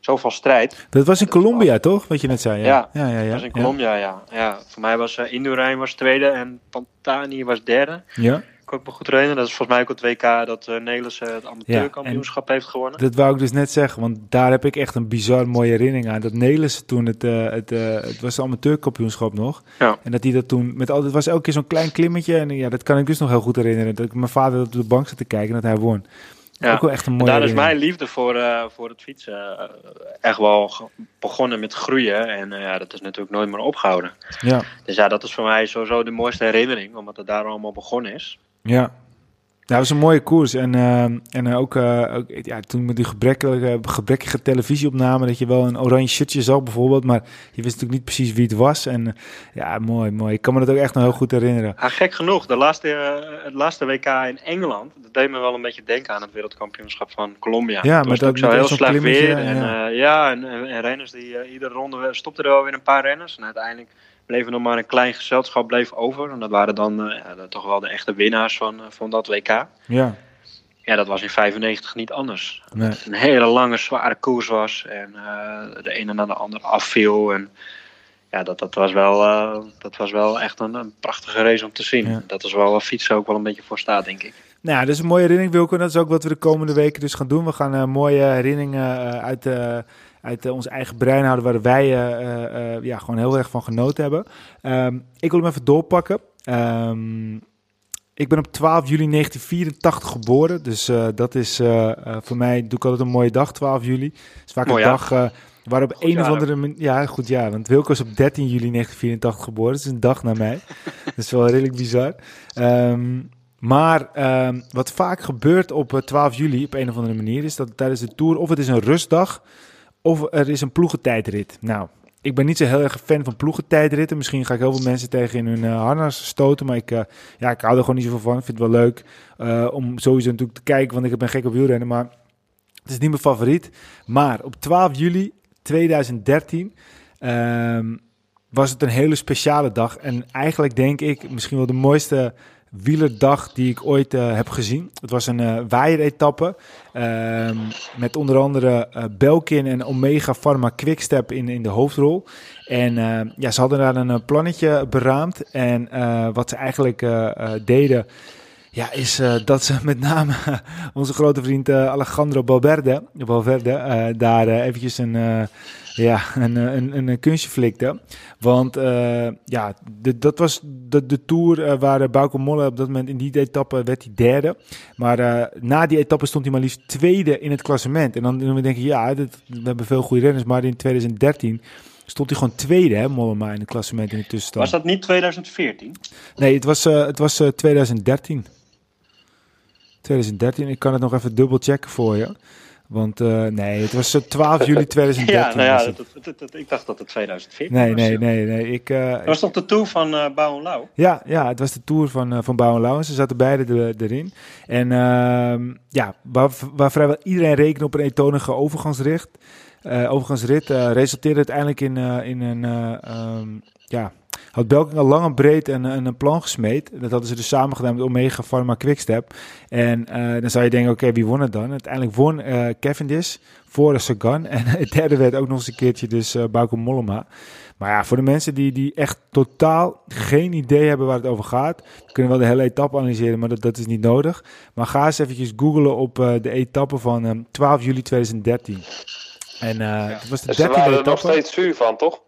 zoveel strijd. Dat was in Colombia, was... toch? Wat je net zei. Ja, ja, ja. ja, ja. dat was in Colombia, ja. ja. Voor mij was uh, Indurain was tweede en Pantani was derde. Ja ik me goed herinneren. Dat is volgens mij ook het WK dat uh, Nelis uh, het amateurkampioenschap ja, heeft gewonnen. Dat wou ik dus net zeggen, want daar heb ik echt een bizar mooie herinnering aan. Dat Nelis toen het, uh, het, het was het amateurkampioenschap nog. Ja. En dat hij dat toen met altijd was elke keer zo'n klein klimmetje. En ja, dat kan ik dus nog heel goed herinneren. Dat ik mijn vader op de bank zat te kijken en dat hij won. Ja. Ook wel echt een mooie daar is mijn liefde voor, uh, voor het fietsen uh, echt wel begonnen met groeien. En uh, ja, dat is natuurlijk nooit meer opgehouden. Ja. Dus ja, dat is voor mij sowieso de mooiste herinnering, omdat het daar allemaal begonnen is. Ja, dat was een mooie koers. En, uh, en ook, uh, ook, ja, toen met die gebrekkige, gebrekkige televisieopname, dat je wel een oranje shirtje zag bijvoorbeeld, maar je wist natuurlijk niet precies wie het was. En uh, ja, mooi, mooi. Ik kan me dat ook echt nog heel goed herinneren. Ja, gek genoeg, de laatste, het laatste WK in Engeland, dat deed me wel een beetje denken aan het wereldkampioenschap van Colombia. Ja, maar dat zo heel slecht weer. En, ja, ja en, en, renners die iedere ronde stopten er wel weer een paar renners. En uiteindelijk bleef er nog maar een klein gezelschap bleef over. En dat waren dan uh, ja, toch wel de echte winnaars van, van dat WK. Ja. ja, dat was in 95 niet anders. Nee. Het een hele lange, zware koers was. En de ene na de andere afviel. En ja, dat, dat, was wel, dat was wel echt een, een, prachtige race om te zien. Dat is wel waar fietsen ook wel een beetje voor staat, denk ik. Nou, dat is een mooie herinnering, Wilco. Dat is ook wat we de komende weken dus gaan doen. We gaan mooie herinneringen uit, uit ons eigen brein houden... waar wij ja, gewoon heel erg van genoten hebben. Ehm, ik wil hem even doorpakken. Um, ik ben op 12 juli 1984 geboren. Dus dat is voor mij, doe ik altijd een mooie dag, 12 juli. Het is vaak Mooi, een dag waarop een of andere... Ja, goed ja, want Wilco is op 13 juli 1984 geboren. Dat is een dag na mij. dat is wel redelijk bizar. Um, maar um, wat vaak gebeurt op 12 juli op een of andere manier... is dat tijdens de Tour of het is een rustdag... of er is een ploegentijdrit. Nou, ik ben niet zo heel erg fan van ploegentijdritten. Misschien ga ik heel veel mensen tegen in hun uh, harnas stoten. Maar ik, uh, ja, ik hou er gewoon niet zoveel van. Ik vind het wel leuk uh, om sowieso natuurlijk te kijken. Want ik ben gek op wielrennen. Maar het is niet mijn favoriet. Maar op 12 juli 2013 ehm, was het een hele speciale dag. En eigenlijk denk ik misschien wel de mooiste wielerdag die ik ooit uh, heb gezien. Het was een uh, waaieretappe uh, met onder andere uh, Belkin en Omega Pharma Quickstep in, in de hoofdrol. En ja, ze hadden daar een plannetje beraamd en wat ze eigenlijk deden... Ja, is dat ze met name onze grote vriend Alejandro Valverde, Valverde daar eventjes een ja, een, eh, een, een kunstje flikte. Want uh, ja, de, dat was de, de Tour uh, waar Bauke Molle op dat moment in die etappe werd hij derde. Maar uh, na die etappe stond hij maar liefst tweede in het klassement. En dan, dan denk je, ja, dit, we hebben veel goede renners. Maar in 2013 stond hij gewoon tweede, hè, Mollema, in het klassement in de tussenstand. Was dat niet 2014? Nee, het was, het was 2013. 2013, ik kan het nog even dubbel checken voor je. Want uh, nee, het was 12 juli 2013. ja, nou ja, dat, dat, ik dacht dat het 2014 nee, was. Nee, nee, nee. Ik, uh, dat was toch de tour van uh, Bouw Lauw? Ja, ja, het was de tour van, uh, van Bouw en Lauw. Ze zaten beide de, erin. En uh, ja, waar, waar vrijwel iedereen rekende op een eentonige overgangsrit. overgangsrit resulteerde uiteindelijk in, in een um, ja, had Belkin al lang en breed een, een, plan gesmeed. Dat hadden ze dus samen gedaan met Omega Pharma Quickstep. En uh, dan zou je denken, oké, wie won het dan? Uiteindelijk won uh, Cavendish voor Sagan. En het derde werd ook nog eens een keertje dus uh, Bauke Mollema. Maar ja, voor de mensen die, die echt totaal geen idee hebben waar het over gaat, kunnen wel de hele etappe analyseren, maar dat, dat is niet nodig. Maar ga eens eventjes googlen op uh, de etappe van um, 12 juli 2013. En uh, ja. was de dus dertiende etappe. er nog steeds zuur van, toch?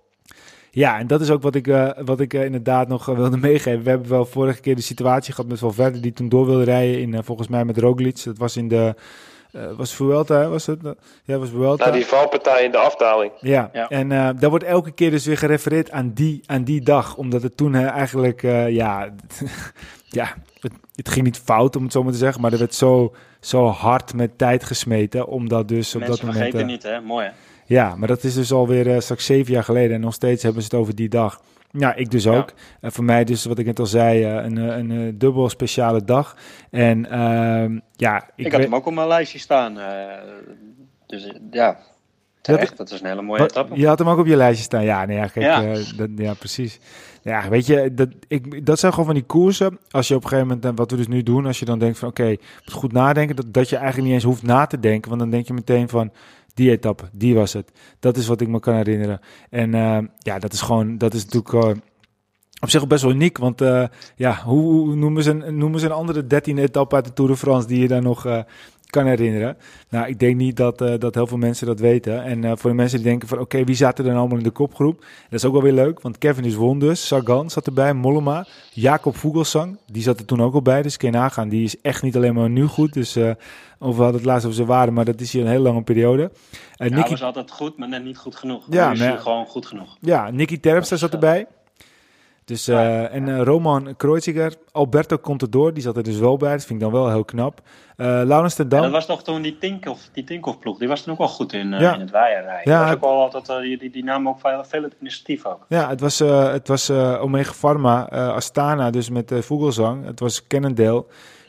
Ja, en dat is ook wat ik, uh, wat ik uh, inderdaad nog uh, wilde meegeven. We hebben wel vorige keer de situatie gehad met Valverde die toen door wilde rijden in volgens mij met Roglic. Dat was in de was Vuelta, was het? Ja, was Vuelta. Nou, die valpartij in de afdaling. Ja, ja. en daar wordt elke keer dus weer gerefereerd aan die, aan die dag. Omdat het toen eigenlijk, ja, ja het, het, ging niet fout om het zo maar te zeggen. Maar er werd zo, zo hard met tijd gesmeten. Omdat dus op dat moment... vergeten niet, hè? Mooi, hè? Ja, maar dat is dus alweer uh, straks zeven jaar geleden en nog steeds hebben ze het over die dag. Ja, ik dus ook. Voor mij dus, wat ik net al zei, uh, een, een, een dubbel speciale dag. En uh, ja... Ik, ik had hem ook op mijn lijstje staan. Dus ja, terecht. Dat is een hele mooie etappe. Je had hem ook op je lijstje staan. Ja, nee, ja, kijk, ja. Dat, ja precies. Ja, weet je, dat, ik, dat zijn gewoon van die koersen. Als je op een gegeven moment, wat we dus nu doen, als je dan denkt van oké, okay, moet goed nadenken, dat, dat je eigenlijk niet eens hoeft na te denken. Want dan denk je meteen van, die etappe, die was het. Dat is wat ik me kan herinneren. En uh, ja, dat is gewoon, dat is natuurlijk uh, op zich best wel uniek. Want uh, ja, hoe, noemen, ze een, noemen ze een andere dertiende etappe uit de Tour de France die je daar nog kan herinneren. Nou, ik denk niet dat, uh, dat heel veel mensen dat weten. En uh, voor de mensen die denken van oké, okay, wie zaten er dan allemaal in de kopgroep? Dat is ook wel weer leuk, want Kevin is won dus. Sagan zat erbij, Mollema, Jacob Vogelsang, die zat er toen ook al bij. Dus kun je nagaan, die is echt niet alleen maar nu goed. Dus uh, over hadden het laatst over zijn waarde, maar dat is hier een hele lange periode. Uh, ja, Nicky... was altijd goed, maar net niet goed genoeg. Ja, is maar... gewoon goed genoeg. Ja, Nicky Terpstra zat erbij. Dus, uh, en uh, Roman Kreuziger, Alberto Contador, die zat er dus wel bij. Dat vind ik dan wel heel knap. Uh, Laurens ten Dam. Ja, dat was toch toen die Tinkoff, die Tinkoff ploeg. Die was toen ook wel goed in, ja. in het waaierrijden. Ja, was ook wel altijd, die, die, die nam ook veel, veel initiatief ook. Ja, het was, het was Omega Pharma, Astana, dus met Vogelsang. Het was Cannondale.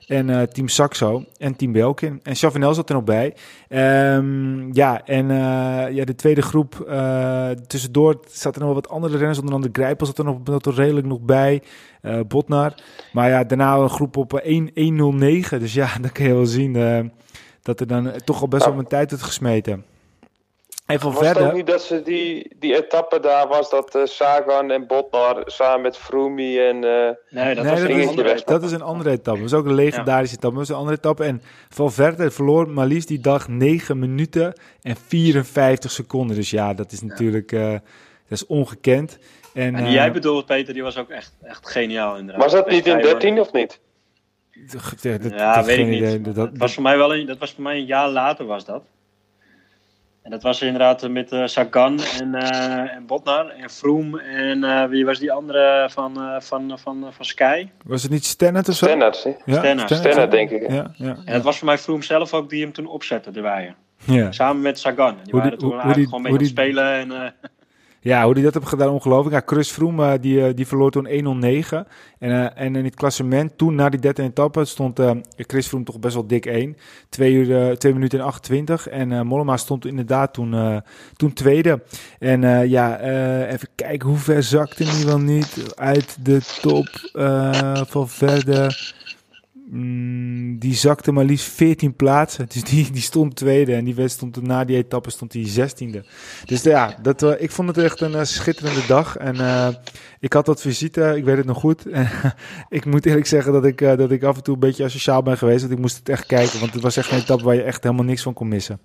En Team Saxo en Team Belkin. En Chavanel zat er nog bij. Um, ja, en ja, de tweede groep tussendoor zat er nog wat andere renners. Onder andere Grijpel zat er nog, redelijk nog bij. Botnar. Maar ja, daarna een groep op 1-1-0-9. Dus ja, dan kun je wel zien dat er dan toch al best wel een tijd het gesmeten. Even was verder. het ook niet dat ze die, die etappe daar was dat uh, Sagan en Botnar samen met Froome en uh, Nee, dat, was dat, een, dat is een andere etappe. Dat is ook een legendarische etappe. Dat is een andere etappe. En Valverde verloor maar liefst die dag 9 minuten en 54 seconden. Dus ja, dat is natuurlijk uh, dat is ongekend. En, en jij bedoelt, Peter, die was ook echt, echt geniaal inderdaad. Was dat niet in 13 of niet? Ja, dat, ja weet ik niet. Dat, dat, was voor mij wel een, dat was voor mij een jaar later was dat. En dat was inderdaad met uh, Sagan en, uh, en Botnar en Froome en uh, wie was die andere van, van, van, van Sky? Was het niet Stennet of zo? Stennet, ja? Denk ik. Ja, ja, En het was voor mij Froome zelf ook die hem toen opzette, de waaien. Ja. Samen met Sagan. Die hoe waren die, toen hoe, eigenlijk die, gewoon mee het spelen. En, ja, hoe hij dat heeft gedaan, ongelooflijk. Ja, Chris Froome, die, eh, die verloor toen 1-0-9. En, uh, en in het klassement, toen na die derde etappe, stond Chris Froome toch best wel dik 1. 2, uur, 2 minuten en 28. En Mollema stond inderdaad toen, toen tweede. En ja, even kijken, hoe ver zakte hij wel niet uit de top van verder. Mm, die zakte maar liefst 14 plaatsen. Dus die, die stond tweede. En die stond na die etappe stond hij zestiende. Dus ja, dat, uh, ik vond het echt een uh, schitterende dag. En uh, ik had dat visite, ik weet het nog goed. En ik moet eerlijk zeggen dat ik, dat ik af en toe een beetje asociaal ben geweest. Want ik moest het echt kijken. Want het was echt een etappe waar je echt helemaal niks van kon missen.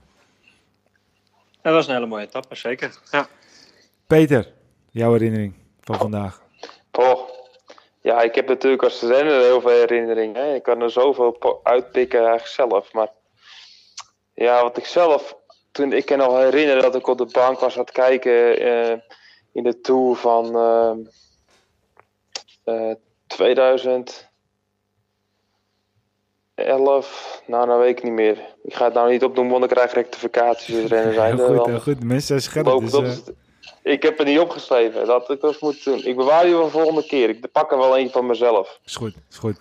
Dat was een hele mooie etappe, zeker. Ja. Peter, jouw herinnering van vandaag. Oh, ja, ik heb natuurlijk als renner heel veel herinneringen. Ik kan er zoveel uitpikken eigenlijk zelf. Maar ja, wat ik zelf... Toen, ik kan nog herinneren dat ik op de bank was aan het kijken uh, in de Tour van uh, uh, 2011. Nou, nou weet ik niet meer. Ik ga het nou niet opdoen, want ik krijg rectificaties. Rennen zijn heel goed, heel goed. De mensen zijn scherp. Dus, ik heb het niet opgeschreven. Dat ik dat moet doen. Ik bewaar je voor de volgende keer. Ik pak er wel een van mezelf. Is goed, is goed.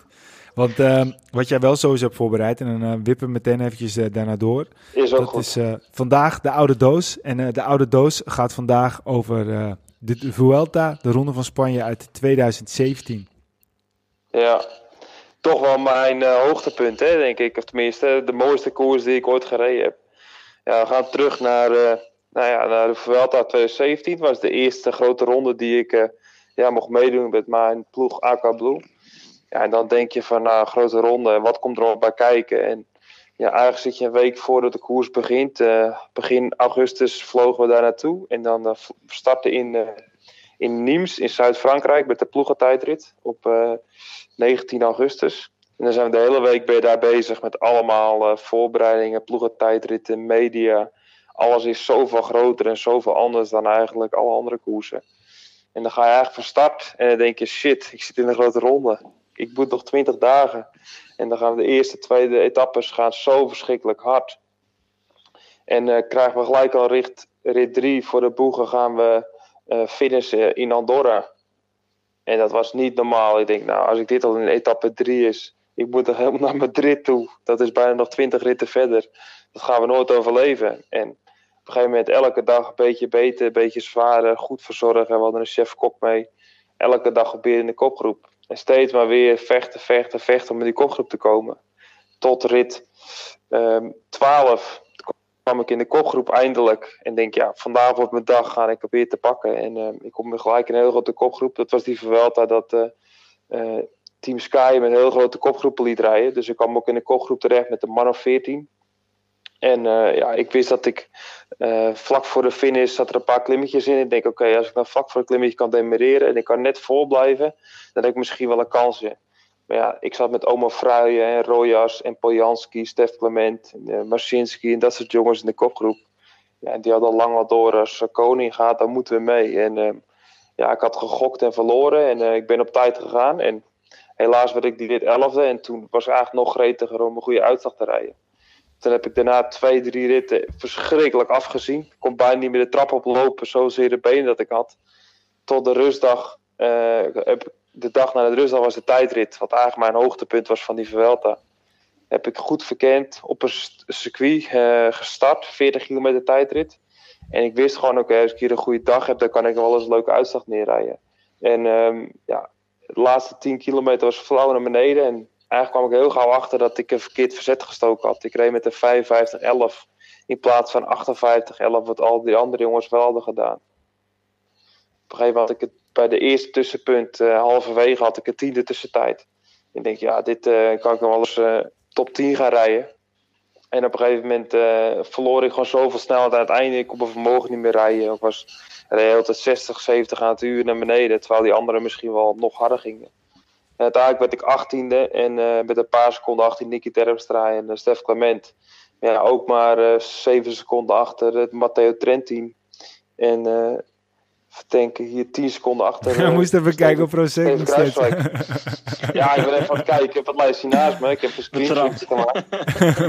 Want uh, wat jij wel sowieso hebt voorbereid, en dan uh, wippen we meteen eventjes uh, daarna door. Is ook dat goed. is vandaag de oude doos. En de oude doos gaat vandaag over de Vuelta, de Ronde van Spanje uit 2017. Ja, toch wel mijn hoogtepunt, hè, denk ik. Of tenminste, de mooiste koers die ik ooit gereden heb. Ja, we gaan terug naar nou ja, naar de Vuelta 2017 was de eerste grote ronde die ik uh, ja, mocht meedoen met mijn ploeg AK Blue. Ja, en dan denk je van, nou, grote ronde, wat komt er op bij kijken? En ja, eigenlijk zit je een week voordat de koers begint. Uh, begin augustus vlogen we daar naartoe. En dan uh, starten in, uh, in Nimes in Zuid-Frankrijk met de ploegentijdrit op 19 augustus. En dan zijn we de hele week daar bezig met allemaal voorbereidingen, ploegentijdritten, media alles is zoveel groter en zoveel anders dan eigenlijk alle andere koersen. En dan ga je eigenlijk van start en dan denk je, shit, ik zit in een grote ronde. Ik moet nog 20 dagen. En dan gaan we de eerste, tweede etappes gaan zo verschrikkelijk hard. En uh, krijgen we gelijk al rit, rit 3 voor de boegen gaan we uh, finishen in Andorra. En dat was niet normaal. Ik denk, nou, als ik dit al in etappe 3 is, ik moet er helemaal naar Madrid toe. Dat is bijna nog 20 ritten verder. Dat gaan we nooit overleven. En op een gegeven moment elke dag een beetje beter, een beetje zwaarder, goed verzorgen. We hadden een chef-kok mee. Elke dag weer in de kopgroep. En steeds maar weer vechten, vechten, vechten om in die kopgroep te komen. Tot rit um, 12 kwam ik in de kopgroep eindelijk. En denk, ja, vandaag wordt mijn dag, ga ik proberen te pakken. En uh, ik kom gelijk in een heel grote kopgroep. Dat was die Verwelta dat uh, Team Sky met heel grote kopgroepen liet rijden. Dus ik kwam ook in de kopgroep terecht met een man of 14. En uh, ja, ik wist dat ik uh, vlak voor de finish zat er een paar klimmetjes in. Ik denk, oké, als ik dan vlak voor een klimmetje kan demereren en ik kan net vol blijven, dan heb ik misschien wel een kansje. Maar ja, ik zat met Oma Fruijen en Rojas en Poljanski, Stef Clement, en, uh, Marcinski en dat soort jongens in de kopgroep. Ja, die hadden al lang al door als koning gaat, dan moeten we mee. En ja, ik had gegokt en verloren en ik ben op tijd gegaan. En helaas werd ik die dit elfde en toen was ik eigenlijk nog gretiger om een goede uitslag te rijden. Toen heb ik daarna twee, drie ritten verschrikkelijk afgezien. Ik kon bijna niet meer de trap oplopen, zozeer de benen dat ik had. Tot de rustdag, uh, de dag na de rustdag was de tijdrit. Wat eigenlijk mijn hoogtepunt was van die Vuelta. heb ik goed verkend op een circuit gestart, 40 kilometer tijdrit. En ik wist gewoon, oké, als ik hier een goede dag heb, dan kan ik wel eens een leuke uitslag neerrijden. En um, ja, de laatste 10 kilometer was flauw naar beneden. En eigenlijk kwam ik heel gauw achter dat ik een verkeerd verzet gestoken had. Ik reed met een 55-11 in plaats van 58-11, wat al die andere jongens wel hadden gedaan. Op een gegeven moment had ik het bij de eerste tussenpunt, uh, halverwege, had ik een tiende tussentijd. Ik denk, ja, dit uh, kan ik nog wel eens uh, top 10 gaan rijden. En op een gegeven moment verloor ik gewoon zoveel snelheid aan het einde. Ik kon mijn vermogen niet meer rijden. Ik was reed altijd 60, 70 aan het uur naar beneden. Terwijl die anderen misschien wel nog harder gingen. En uiteindelijk werd ik achttiende. En met een paar seconden achter Nicky Terpstra en Stef Clement ja, ook maar uh, zeven seconden achter het Matteo Trentin. En uh, denken hier 10 seconden achter. Je uh, moest even kijken op steeds. ja, ik ben even aan het kijken. Ik heb het lijstje naast me. Ik heb een screenshot gemaakt.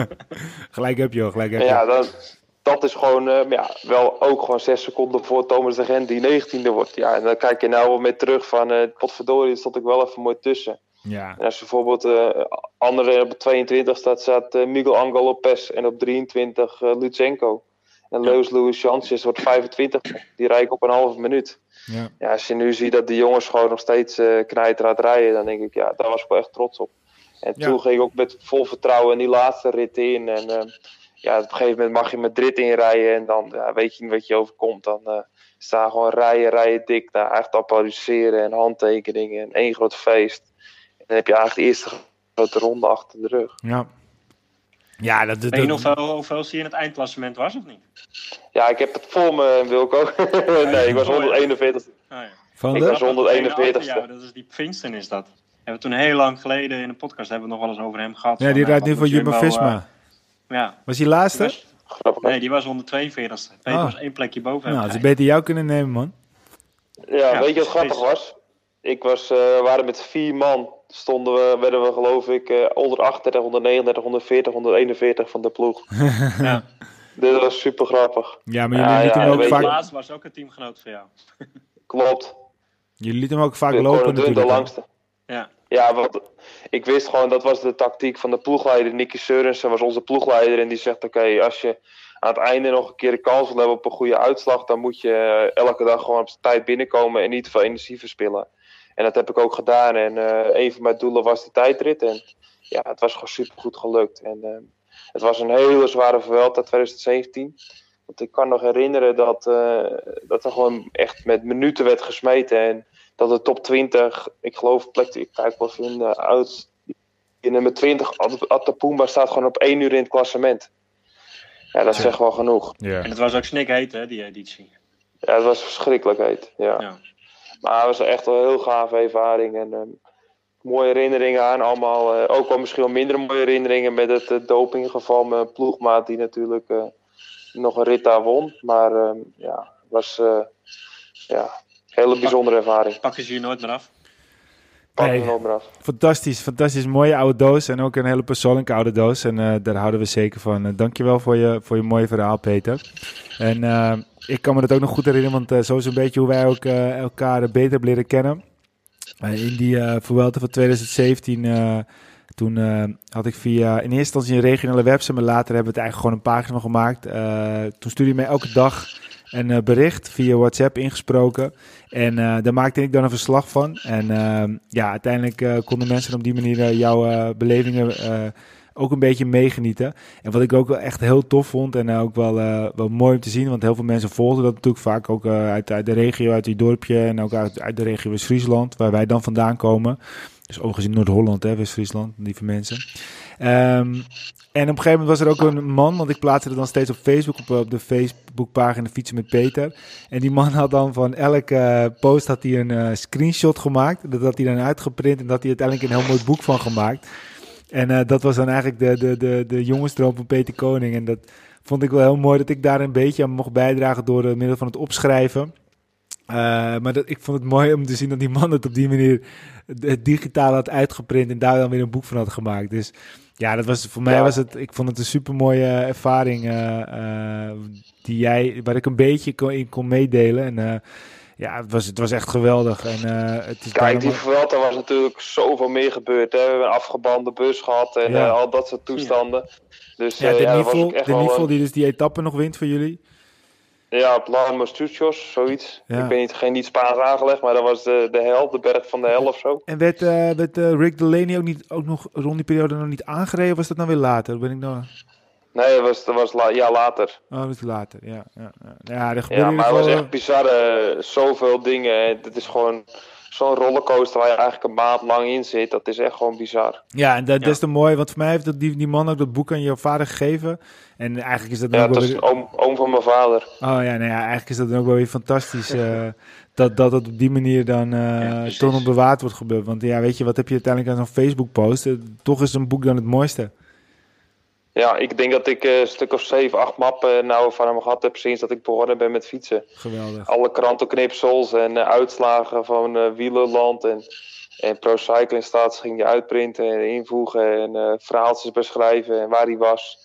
gelijk heb je hoor, gelijk heb je. Ja, dat, dat is gewoon uh, ja, wel ook gewoon 6 seconden voor Thomas de Gent die 19e wordt. Ja, en dan kijk je nou wel mee terug van, uh, potverdorie, stond ik wel even mooi tussen. Ja. En als je bijvoorbeeld uh, andere op 22 staat, staat uh, Miguel Angel Lopez en op 23 uh, Lutsenko. En Leus Louis Chances wordt 25. Die rijdt op een halve minuut. Ja. ja. als je nu ziet dat die jongens gewoon nog steeds uh, knijter rijden, dan denk ik, ja, daar was ik wel echt trots op. En ja. toen ging ik ook met vol vertrouwen in die laatste rit in. En ja, op een gegeven moment mag je Madrid inrijden en dan ja, weet je niet wat je overkomt. Dan uh, staan gewoon rijen, rijen dik daar echt applaudisseren en handtekeningen en één groot feest dan heb je eigenlijk de eerste grote ronde achter de rug. Ja. Ja, dat, dat, Weet je nog hoeveel, hoeveel je in het eindklassement was of niet? Ja, ik heb het voor me, Wilco. nee, ik was 141. Oh, ja. Van ik was 141. Ja, dat is die Princeton is dat. Hebben we toen heel lang geleden in de podcast hebben we nog wel eens over hem gehad. Ja, die rijdt uh, nu voor Jumbo-Visma. Uh, ja. Was hij laatste? Die was, nee, die was 142. Peter Oh. was één plekje boven Nou, ze beter jou kunnen nemen, man. Ja, Ja, weet je wat grappig was? Ik was, eh, we waren met vier man. Stonden we, werden we geloof ik eh 138, 139, 140, 141 van de ploeg. Ja. Dit was super grappig. Ja, maar Ja, jullie lieten ja, hem ook weet je- De vaak, laatste was ook een teamgenoot van jou. Klopt. jullie lieten hem ook vaak De lopen de natuurlijk. hè? langste. Ja. Ja, want ik wist gewoon, dat was de tactiek van de ploegleider. Nicky Seurensen was onze ploegleider. En die zegt, oké, als je aan het einde nog een keer de kans wil hebben op een goede uitslag... dan moet je eh, elke dag gewoon op tijd binnenkomen en niet veel energie verspillen. En dat heb ik ook gedaan. En eh, een van mijn doelen was de tijdrit. En ja, het was gewoon super goed gelukt. En eh, het was een hele zware Vuelta 2017. Want ik kan nog herinneren dat, dat er gewoon echt met minuten werd gesmeten. En dat de top 20, ik geloof, plek, ik kijk wel even in de uit. In nummer 20, At- Atapumba staat gewoon op 1 uur in het klassement. Ja, dat zegt wel genoeg. Ja. En het was ook snikheet, hè, die editie. Ja, het was verschrikkelijk heet. Ja. Ja. Maar het was echt wel een heel gave ervaring. En ehm, mooie herinneringen aan allemaal. eh, ook wel misschien wel minder mooie herinneringen met het uh, dopinggeval. Mijn ploegmaat die natuurlijk eh, nog een rit daar won. Maar ehm, ja, het was eh, ja, hele bijzondere ervaring. Pakken ze je nooit meer af. Pak Nee. er nog maar af. Fantastisch, fantastisch. Mooie oude doos en ook een hele persoonlijke oude doos. En eh, daar houden we zeker van. Uh, dankjewel voor je, voor je mooie verhaal, Peter. En eh, ik kan me dat ook nog goed herinneren, want eh, zo is een beetje hoe wij ook eh, elkaar beter hebben leren kennen. Eh, in die uh, Vuelta van 2017, eh, toen eh, had ik via in eerste instantie een regionale website, maar later hebben we het eigenlijk gewoon een pagina gemaakt. Eh, toen stuurde je mij elke dag een eh, bericht via WhatsApp ingesproken. En eh, daar maakte ik dan een verslag van. En eh, ja, uiteindelijk eh, konden mensen op die manier jouw belevingen ook een beetje meegenieten. En wat ik ook wel echt heel tof vond en ook wel, wel mooi om te zien, want heel veel mensen volgden dat natuurlijk vaak ook uit, uit de regio, uit die dorpje en ook uit, uit de regio West-Friesland, waar wij dan vandaan komen. Dus in Noord-Holland, West-Friesland, lieve mensen. Ehm, en op een gegeven moment was er ook een man, want ik plaatste het dan steeds op Facebook, op, op de Facebookpagina Fietsen met Peter. En die man had dan van elke uh, post had hij een uh, screenshot gemaakt. Dat had hij dan uitgeprint en dat hij uiteindelijk een heel mooi boek van gemaakt. En dat was dan eigenlijk de, de, de, de jongensdroom van Peter Koning. En dat vond ik wel heel mooi dat ik daar een beetje aan mocht bijdragen door middel van het opschrijven. Maar dat, ik vond het mooi om te zien dat die man het op die manier het digitaal had uitgeprint en daar dan weer een boek van had gemaakt. Dus ja, dat was voor mij was het. Ik vond het een super mooie ervaring uh, uh, die jij, waar ik een beetje kon, in kon meedelen. En uh, ja, het was, het was echt geweldig. En, uh, het is Kijk, die Vuelta was natuurlijk zoveel meer gebeurd. Hè? We hebben een afgebande bus gehad en ja. al dat soort toestanden. Dus, ja, de ja, Nivel, de Nivel die dus die etappe nog wint voor jullie. Ja, Studios, zoiets. Ik ben niet, geen niet Spaans aangelegd, maar dat was de, de hel, de berg van de hel of zo. En werd, uh, werd uh, Rick Delaney ook, niet, ook nog rond die periode nog niet aangereden? Of was dat nou weer later? Ben ik nou... Nee, dat was, dat was la ja, later. Oh, dat was later, ja. Ja, ja. ja, ja maar het was echt bizar. zoveel dingen. Het is gewoon zo'n rollercoaster waar je eigenlijk een maand lang in zit, dat is echt gewoon bizar. Ja, en dat, is te mooi, want voor mij heeft dat, die, die man ook dat boek aan je vader gegeven. En eigenlijk is dat dan ja, ook dat is oom, oom van mijn vader. Oh ja, nou ja, eigenlijk is dat dan ook wel weer fantastisch. uh, dat, dat het op die manier dan uh, toch nog bewaard wordt gebeurd. Want ja, weet je, wat heb je uiteindelijk aan zo'n Facebook post? Uh, toch is een boek dan het mooiste. Ja, ik denk dat ik een stuk of zeven, acht mappen nou van hem gehad heb sinds dat ik begonnen ben met fietsen. Geweldig. Alle krantenknipsels en uitslagen van uh, wielerland en, en Pro Cycling Stats ging je uitprinten en invoegen en uh, verhaaltjes beschrijven en waar hij was.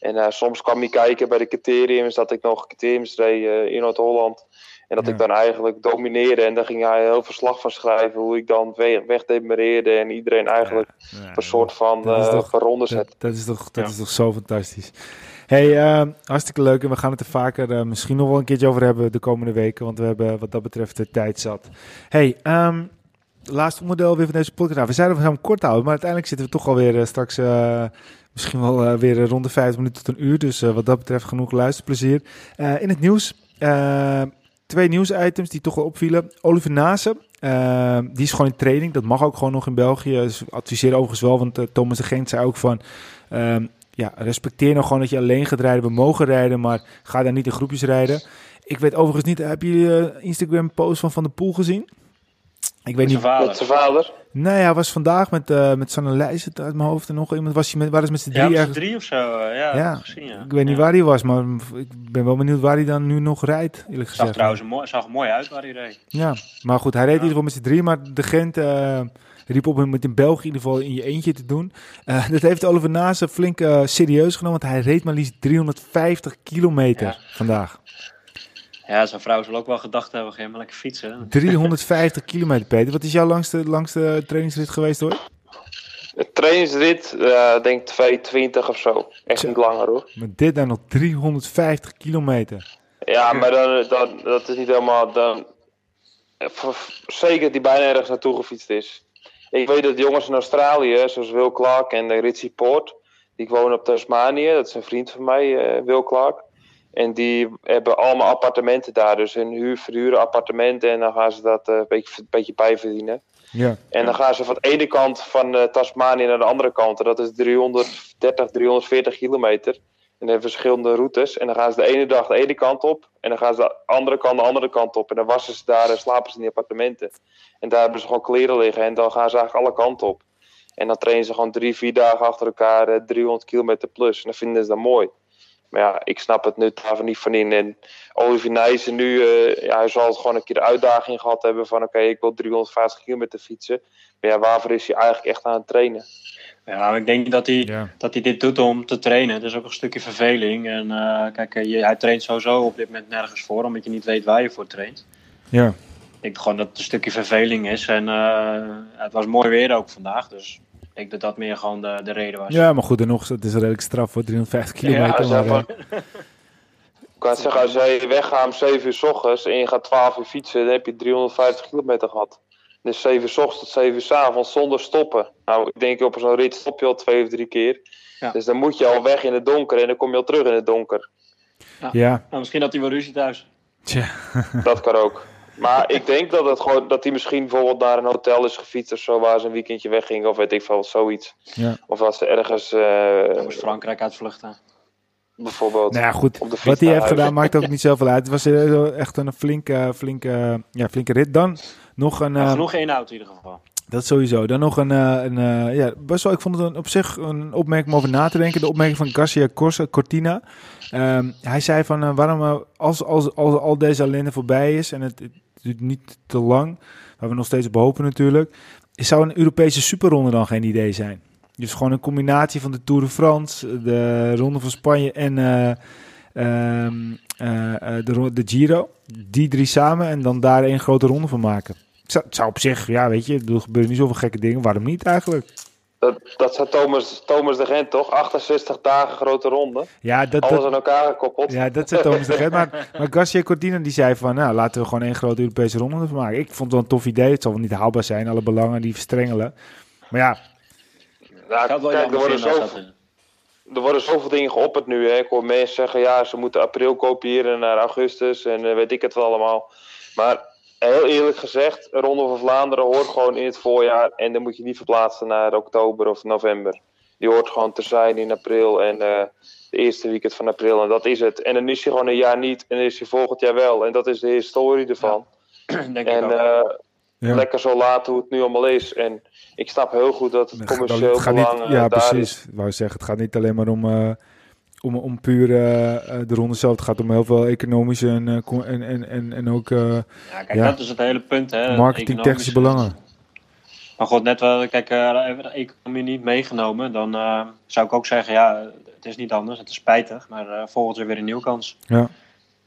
En uh, soms kwam hij kijken bij de criteriums, dat ik nog criteriums reed in Noord-Holland. En dat ik dan eigenlijk domineerde en daar ging hij heel verslag van schrijven. Hoe ik dan wegdemereerde en iedereen eigenlijk een soort van uh, ronde zet. Dat, is toch, dat is toch zo fantastisch. Hey, uh, hartstikke leuk. En we gaan het er vaker uh, misschien nog wel een keertje over hebben de komende weken. Want we hebben wat dat betreft de tijd zat. Hey, um, laatste onderdeel weer van deze podcast. We zeiden we gaan hem kort houden. Maar uiteindelijk zitten we toch alweer uh, straks misschien wel weer rond de 50 minuten tot een uur. Dus wat dat betreft genoeg luisterplezier. in het nieuws twee nieuwsitems die toch wel opvielen. Oliver Nase, uh, die is gewoon in training. Dat mag ook gewoon nog in België. Dus adviseer overigens wel, want uh, Thomas de Gent zei ook van... Uh, ja, respecteer nou gewoon dat je alleen gaat rijden. We mogen rijden, maar ga daar niet in groepjes rijden. Ik weet overigens niet, heb je uh, Instagram post van Van der Poel gezien? Ik weet niet. Vader. Met zijn vader? Nee, hij was vandaag met, uh, met Sanne Leijs uit mijn hoofd en nog iemand. Was hij met, waar is met z'n drie? Ja, met drie of zo. Uh, ja, ja. Gezien, ja. Ik weet niet waar hij was, maar ik ben wel benieuwd waar hij dan nu nog rijdt, eerlijk gezegd. Zag trouwens mooi, zag mooi uit waar hij reed. Ja, maar goed, hij reed in ieder geval met z'n drie, maar de Gent... Uh, riep op hem met in België in ieder geval in je eentje te doen. Uh, dat heeft Oliver Nase flink uh, serieus genomen, want hij reed maar liefst 350 kilometer ja. vandaag. Ja, zijn vrouw zal ook wel gedacht hebben, ga maar lekker fietsen. 350 kilometer, Peter. Wat is jouw langste, langste trainingsrit geweest hoor? Een trainingsrit, uh, denk 220 of zo. Echt niet langer hoor. Maar dit dan nog 350 kilometer. Ja, maar dan, dan, dat is niet helemaal... Dan, zeker die bijna ergens naartoe gefietst is. Ik weet dat jongens in Australië, zoals Will Clark en Ritchie Poort... die wonen op Tasmanië, dat is een vriend van mij, uh, Will Clark... En die hebben allemaal appartementen daar. Dus hun huur, verhuren appartementen. En dan gaan ze dat uh, een, beetje, een beetje bijverdienen. Ja. En dan gaan ze van de ene kant van uh, Tasmanië naar de andere kant. En dat is 330, 340 kilometer. En hebben verschillende routes. En dan gaan ze de ene dag de ene kant op. En dan gaan ze de andere kant de andere kant op. En dan wassen ze daar en slapen ze in die appartementen. En daar hebben ze gewoon kleren liggen. En dan gaan ze eigenlijk alle kanten op. En dan trainen ze gewoon drie, vier dagen achter elkaar 300 eh, kilometer plus. En dan vinden ze dat mooi. Maar ja, ik snap het nut daarvan niet van in. En Olivier Nijssen nu, uh, ja, hij zal gewoon een keer de uitdaging gehad hebben van oké, ik wil 350 kilometer fietsen. Maar ja, waarvoor is hij eigenlijk echt aan het trainen? Ja, ik denk dat hij, dat hij dit doet om te trainen. Het is ook een stukje verveling. En uh, kijk, je, hij traint sowieso op dit moment nergens voor, omdat je niet weet waar je voor traint. Ja. Ik denk gewoon dat het een stukje verveling is. En uh, het was mooi weer ook vandaag, dus ik denk dat dat meer gewoon de, de reden was. Ja, maar goed, en nog, het is redelijk straf voor 350 kilometer. Ja, maar, uh... Ik kan zeggen, als jij weggaat om 7 uur s ochtends en je gaat 12 uur fietsen, dan heb je 350 kilometer gehad. Dus 7 uur s ochtends tot 7 uur s avonds zonder stoppen. Nou, ik denk op zo'n rit stop je al twee of drie keer. Ja. Dus dan moet je al weg in het donker en dan kom je al terug in het donker. Ja. ja. Nou, misschien had hij wel ruzie thuis. Tja. Dat kan ook. Maar ik denk dat, het gewoon, dat hij misschien bijvoorbeeld naar een hotel is gefietst of zo, waar ze een weekendje wegging, of weet ik veel, zoiets. Ja. Of als ze ergens. Uh, moest Frankrijk uitvluchten. Bijvoorbeeld. Nou ja, goed. Wat hij heeft gedaan maakt ook niet zoveel uit. Het was eh, echt een flinke, flinke, ja, flinke rit. Dan nog een. Ja, genoeg één auto in ieder geval. Dat sowieso. Dan nog een, uh, een uh, ja, best wel, ik vond het een, op zich een opmerking om over na te denken. De opmerking van Garcia Cortina. Um, hij zei van, uh, waarom, als, als, als al deze ellende voorbij is en het, het, duurt niet te lang, waar we nog steeds op hopen natuurlijk, zou een Europese superronde dan geen idee zijn? Dus gewoon een combinatie van de Tour de France, de Ronde van Spanje en ehm, de, de Giro. Die drie samen en dan daar één grote ronde van maken. Het zou, op zich, ja, weet je, er gebeuren niet zoveel gekke dingen. Waarom niet eigenlijk? Dat, dat zei Thomas, Thomas de Gent toch? 68 dagen grote ronde. Ja, dat, Alles aan elkaar gekoppeld. Ja, dat zei Thomas de Gent. Maar, maar Garcia Cortina die zei van, nou, laten we gewoon één grote Europese ronde van maken. Ik vond het wel een tof idee. Het zal wel niet haalbaar zijn, alle belangen die verstrengelen. Maar ja. Nou, kijk, er worden, zoveel, er worden zoveel dingen geopperd nu. Hè. Ik hoor mensen zeggen, ja, ze moeten april kopiëren naar augustus en uh, weet ik het wel allemaal. Maar heel eerlijk gezegd, Ronde van Vlaanderen hoort gewoon in het voorjaar. En dan moet je niet verplaatsen naar oktober of november. Die hoort gewoon te zijn in april en uh, de eerste weekend van april. En dat is het. En dan is je gewoon een jaar niet en dan is je volgend jaar wel. En dat is de historie ervan. Denk en uh, ja. lekker zo laat hoe het nu allemaal is. En ik snap heel goed dat het commercieel belang niet, Ja, precies. Ik wou zeggen, het gaat niet alleen maar om... Om, om puur uh, de ronde zelf. Het gaat om heel veel economische en, uh, en, en, en, en ook... Uh, ja, kijk, ja, dat is het hele punt. Hè? Marketing-technische belangen. Maar goed, net wel, kijk, de economie niet meegenomen. Dan zou ik ook zeggen, ja, het is niet anders. Het is spijtig, maar volgend jaar weer een nieuwe kans. Ja.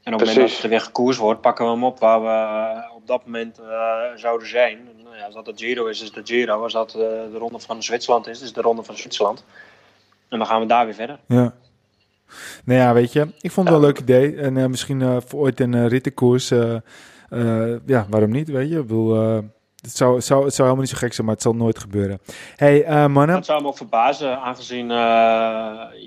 En op het moment dat het weer gekoers wordt, pakken we hem op waar we op dat moment zouden zijn. Nou ja, als dat de Giro is, is de Giro. Als dat de ronde van Zwitserland is, is de ronde van Zwitserland. En dan gaan we daar weer verder. Ja. Nou ja, weet je, ik vond het wel een leuk idee. En uh, misschien uh, voor ooit een uh, rittenkoers. ja, waarom niet, weet je? Ik bedoel, het, zou, het, zou, het zou helemaal niet zo gek zijn, maar het zal nooit gebeuren. hey, mannen. Dat zou me ook verbazen, aangezien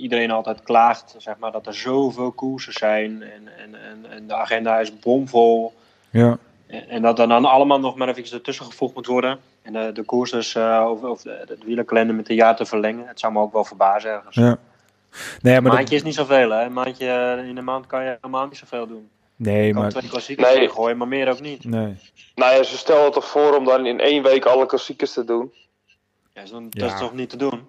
iedereen altijd klaagt, zeg maar, dat er zoveel koersen zijn. En, en, en, en de agenda is bomvol. Ja. En, en dat dan, dan allemaal nog maar even ertussen gevoegd moet worden. En de, de koers dus, over, over de, de wielerkalender met een jaar te verlengen. Het zou me ook wel verbazen ergens. Ja. Nee, maar een maandje is niet zoveel, hè? Een maandje, in een maand kan je helemaal niet zoveel doen. Nee, maar... twee klassiekers nee. gooien, maar meer ook niet. Nee. Nou ja, ze stellen toch voor om dan in één week alle klassiekers te doen? Ja, dat is toch niet te doen?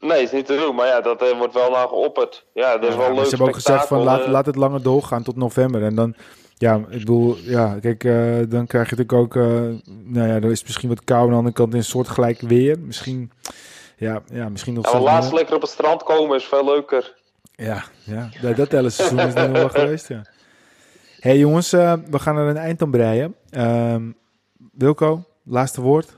Nee, is niet te doen, maar ja, dat uh, wordt wel naar geopperd. Ja, dat is wel leuk. Ze hebben ook gezegd van laat, uh, laat het langer doorgaan tot november. En dan, ja, ik bedoel, ja, kijk, uh, dan krijg je natuurlijk ook, nou ja, er is misschien wat kou aan de andere kant in een soort gelijk weer. Misschien ja, ja misschien nog... Ja, laatst lekker op het strand komen is veel leuker. Ja, ja. dat, dat hele seizoen is nu wel geweest, ja. hey, jongens, uh, we gaan er een eind aan breien. Um, Wilco, laatste woord?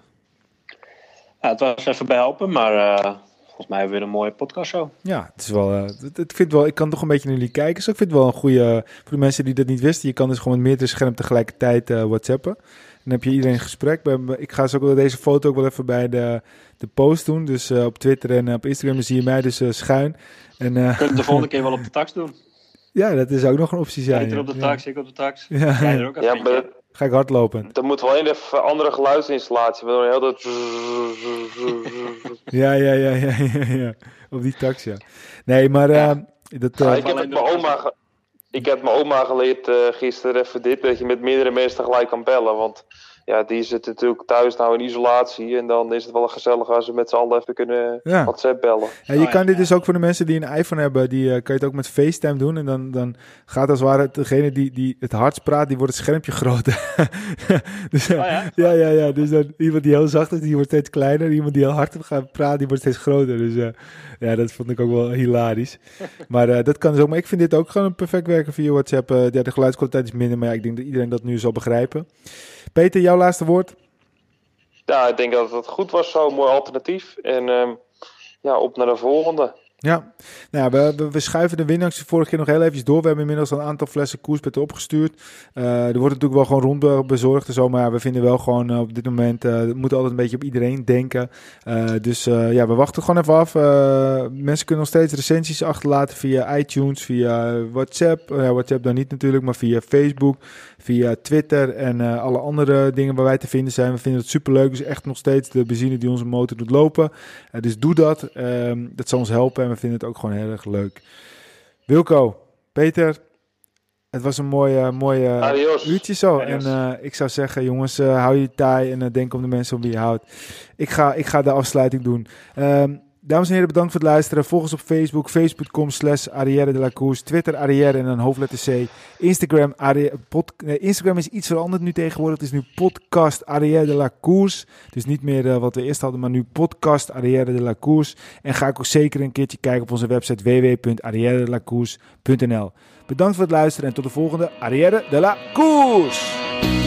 Ja, het was even helpen, maar uh, volgens mij hebben we weer een mooie podcast zo. Ja, het is wel, uh, het, het vind wel, ik kan toch een beetje naar jullie kijken. Dus ik vind het wel een goede, voor de mensen die dat niet wisten, je kan dus gewoon met meerdere schermen tegelijkertijd whatsappen. Dan heb je iedereen in gesprek. Ik ga ook deze foto ook wel even bij de, de post doen. Dus uh, op Twitter en op Instagram zie je mij dus uh, schuin. En, uh, Kunnen de volgende keer wel op de tax doen? Ja, dat is ook nog een optie zijn. Jij op de tax, ik op de tax. Ja, er ook ja maar Ga ik hardlopen. Dan moet wel een andere geluidsinstallatie. We doen heel dat... ja, ja, ja, ja, ja, ja. Op die tax, ja. Nee, maar... Ja. dat, ja, ik heb het mijn oma... Ik heb mijn oma geleerd uh, gisteren even dit, dat je met meerdere mensen tegelijk kan bellen. Want ja, die zit natuurlijk thuis nou in isolatie. En dan is het wel gezellig als ze met z'n allen even kunnen ja. WhatsApp bellen. Ja, je kan dit dus ook voor de mensen die een iPhone hebben, die uh, kan je het ook met FaceTime doen. En dan, dan gaat als het ware degene die, die het hardst praat, die wordt het schermpje groter. dus, oh, ja? ja? ja, ja, Dus dan iemand die heel zacht is, die wordt steeds kleiner. Iemand die heel hard gaat praten, die wordt steeds groter. Dus uh, ja, dat vond ik ook wel hilarisch. maar uh, dat kan dus ook. Maar ik vind dit ook gewoon perfect werken via WhatsApp. ja, de geluidskwaliteit is minder, maar ja, ik denk dat iedereen dat nu zal begrijpen. Peter, jouw laatste woord? Ja, ik denk dat het goed was, zo'n mooi alternatief. En um, ja, op naar de volgende. Ja, nou, we, we, schuiven de winactie vorige keer nog heel even door. We hebben inmiddels een aantal flessen koerspetten opgestuurd. Uh, er wordt natuurlijk wel gewoon rond bezorgd en zo. Maar we vinden wel gewoon uh, op dit moment, uh, we moeten altijd een beetje op iedereen denken. dus ja, we wachten gewoon even af. mensen kunnen nog steeds recensies achterlaten via iTunes, via WhatsApp. WhatsApp dan niet natuurlijk, maar via Facebook, via Twitter en alle andere dingen waar wij te vinden zijn. We vinden het superleuk. Dus echt nog steeds de benzine die onze motor doet lopen. dus doe dat. Ehm, dat zal ons helpen we vinden het ook gewoon heel erg leuk. Wilco, Peter, het was een mooie, mooie uurtje zo. En uh, ik zou zeggen, jongens, hou je taai en denk om de mensen om wie je houdt. Ik ga, ik ga de afsluiting doen. Um, dames en heren, bedankt voor het luisteren. Volg ons op Facebook, facebook.com slash Arrière de la Course. Twitter Arrière en dan hoofdletter C. Instagram, pod, Instagram is iets veranderd nu tegenwoordig. Het is nu podcast Arrière de la Course. Dus niet meer uh, wat we eerst hadden, maar nu podcast Arrière de la Course. En ga ik ook zeker een keertje kijken op onze website www.arrièredelacourse.nl. Bedankt voor het luisteren en tot de volgende Arrière de la Course.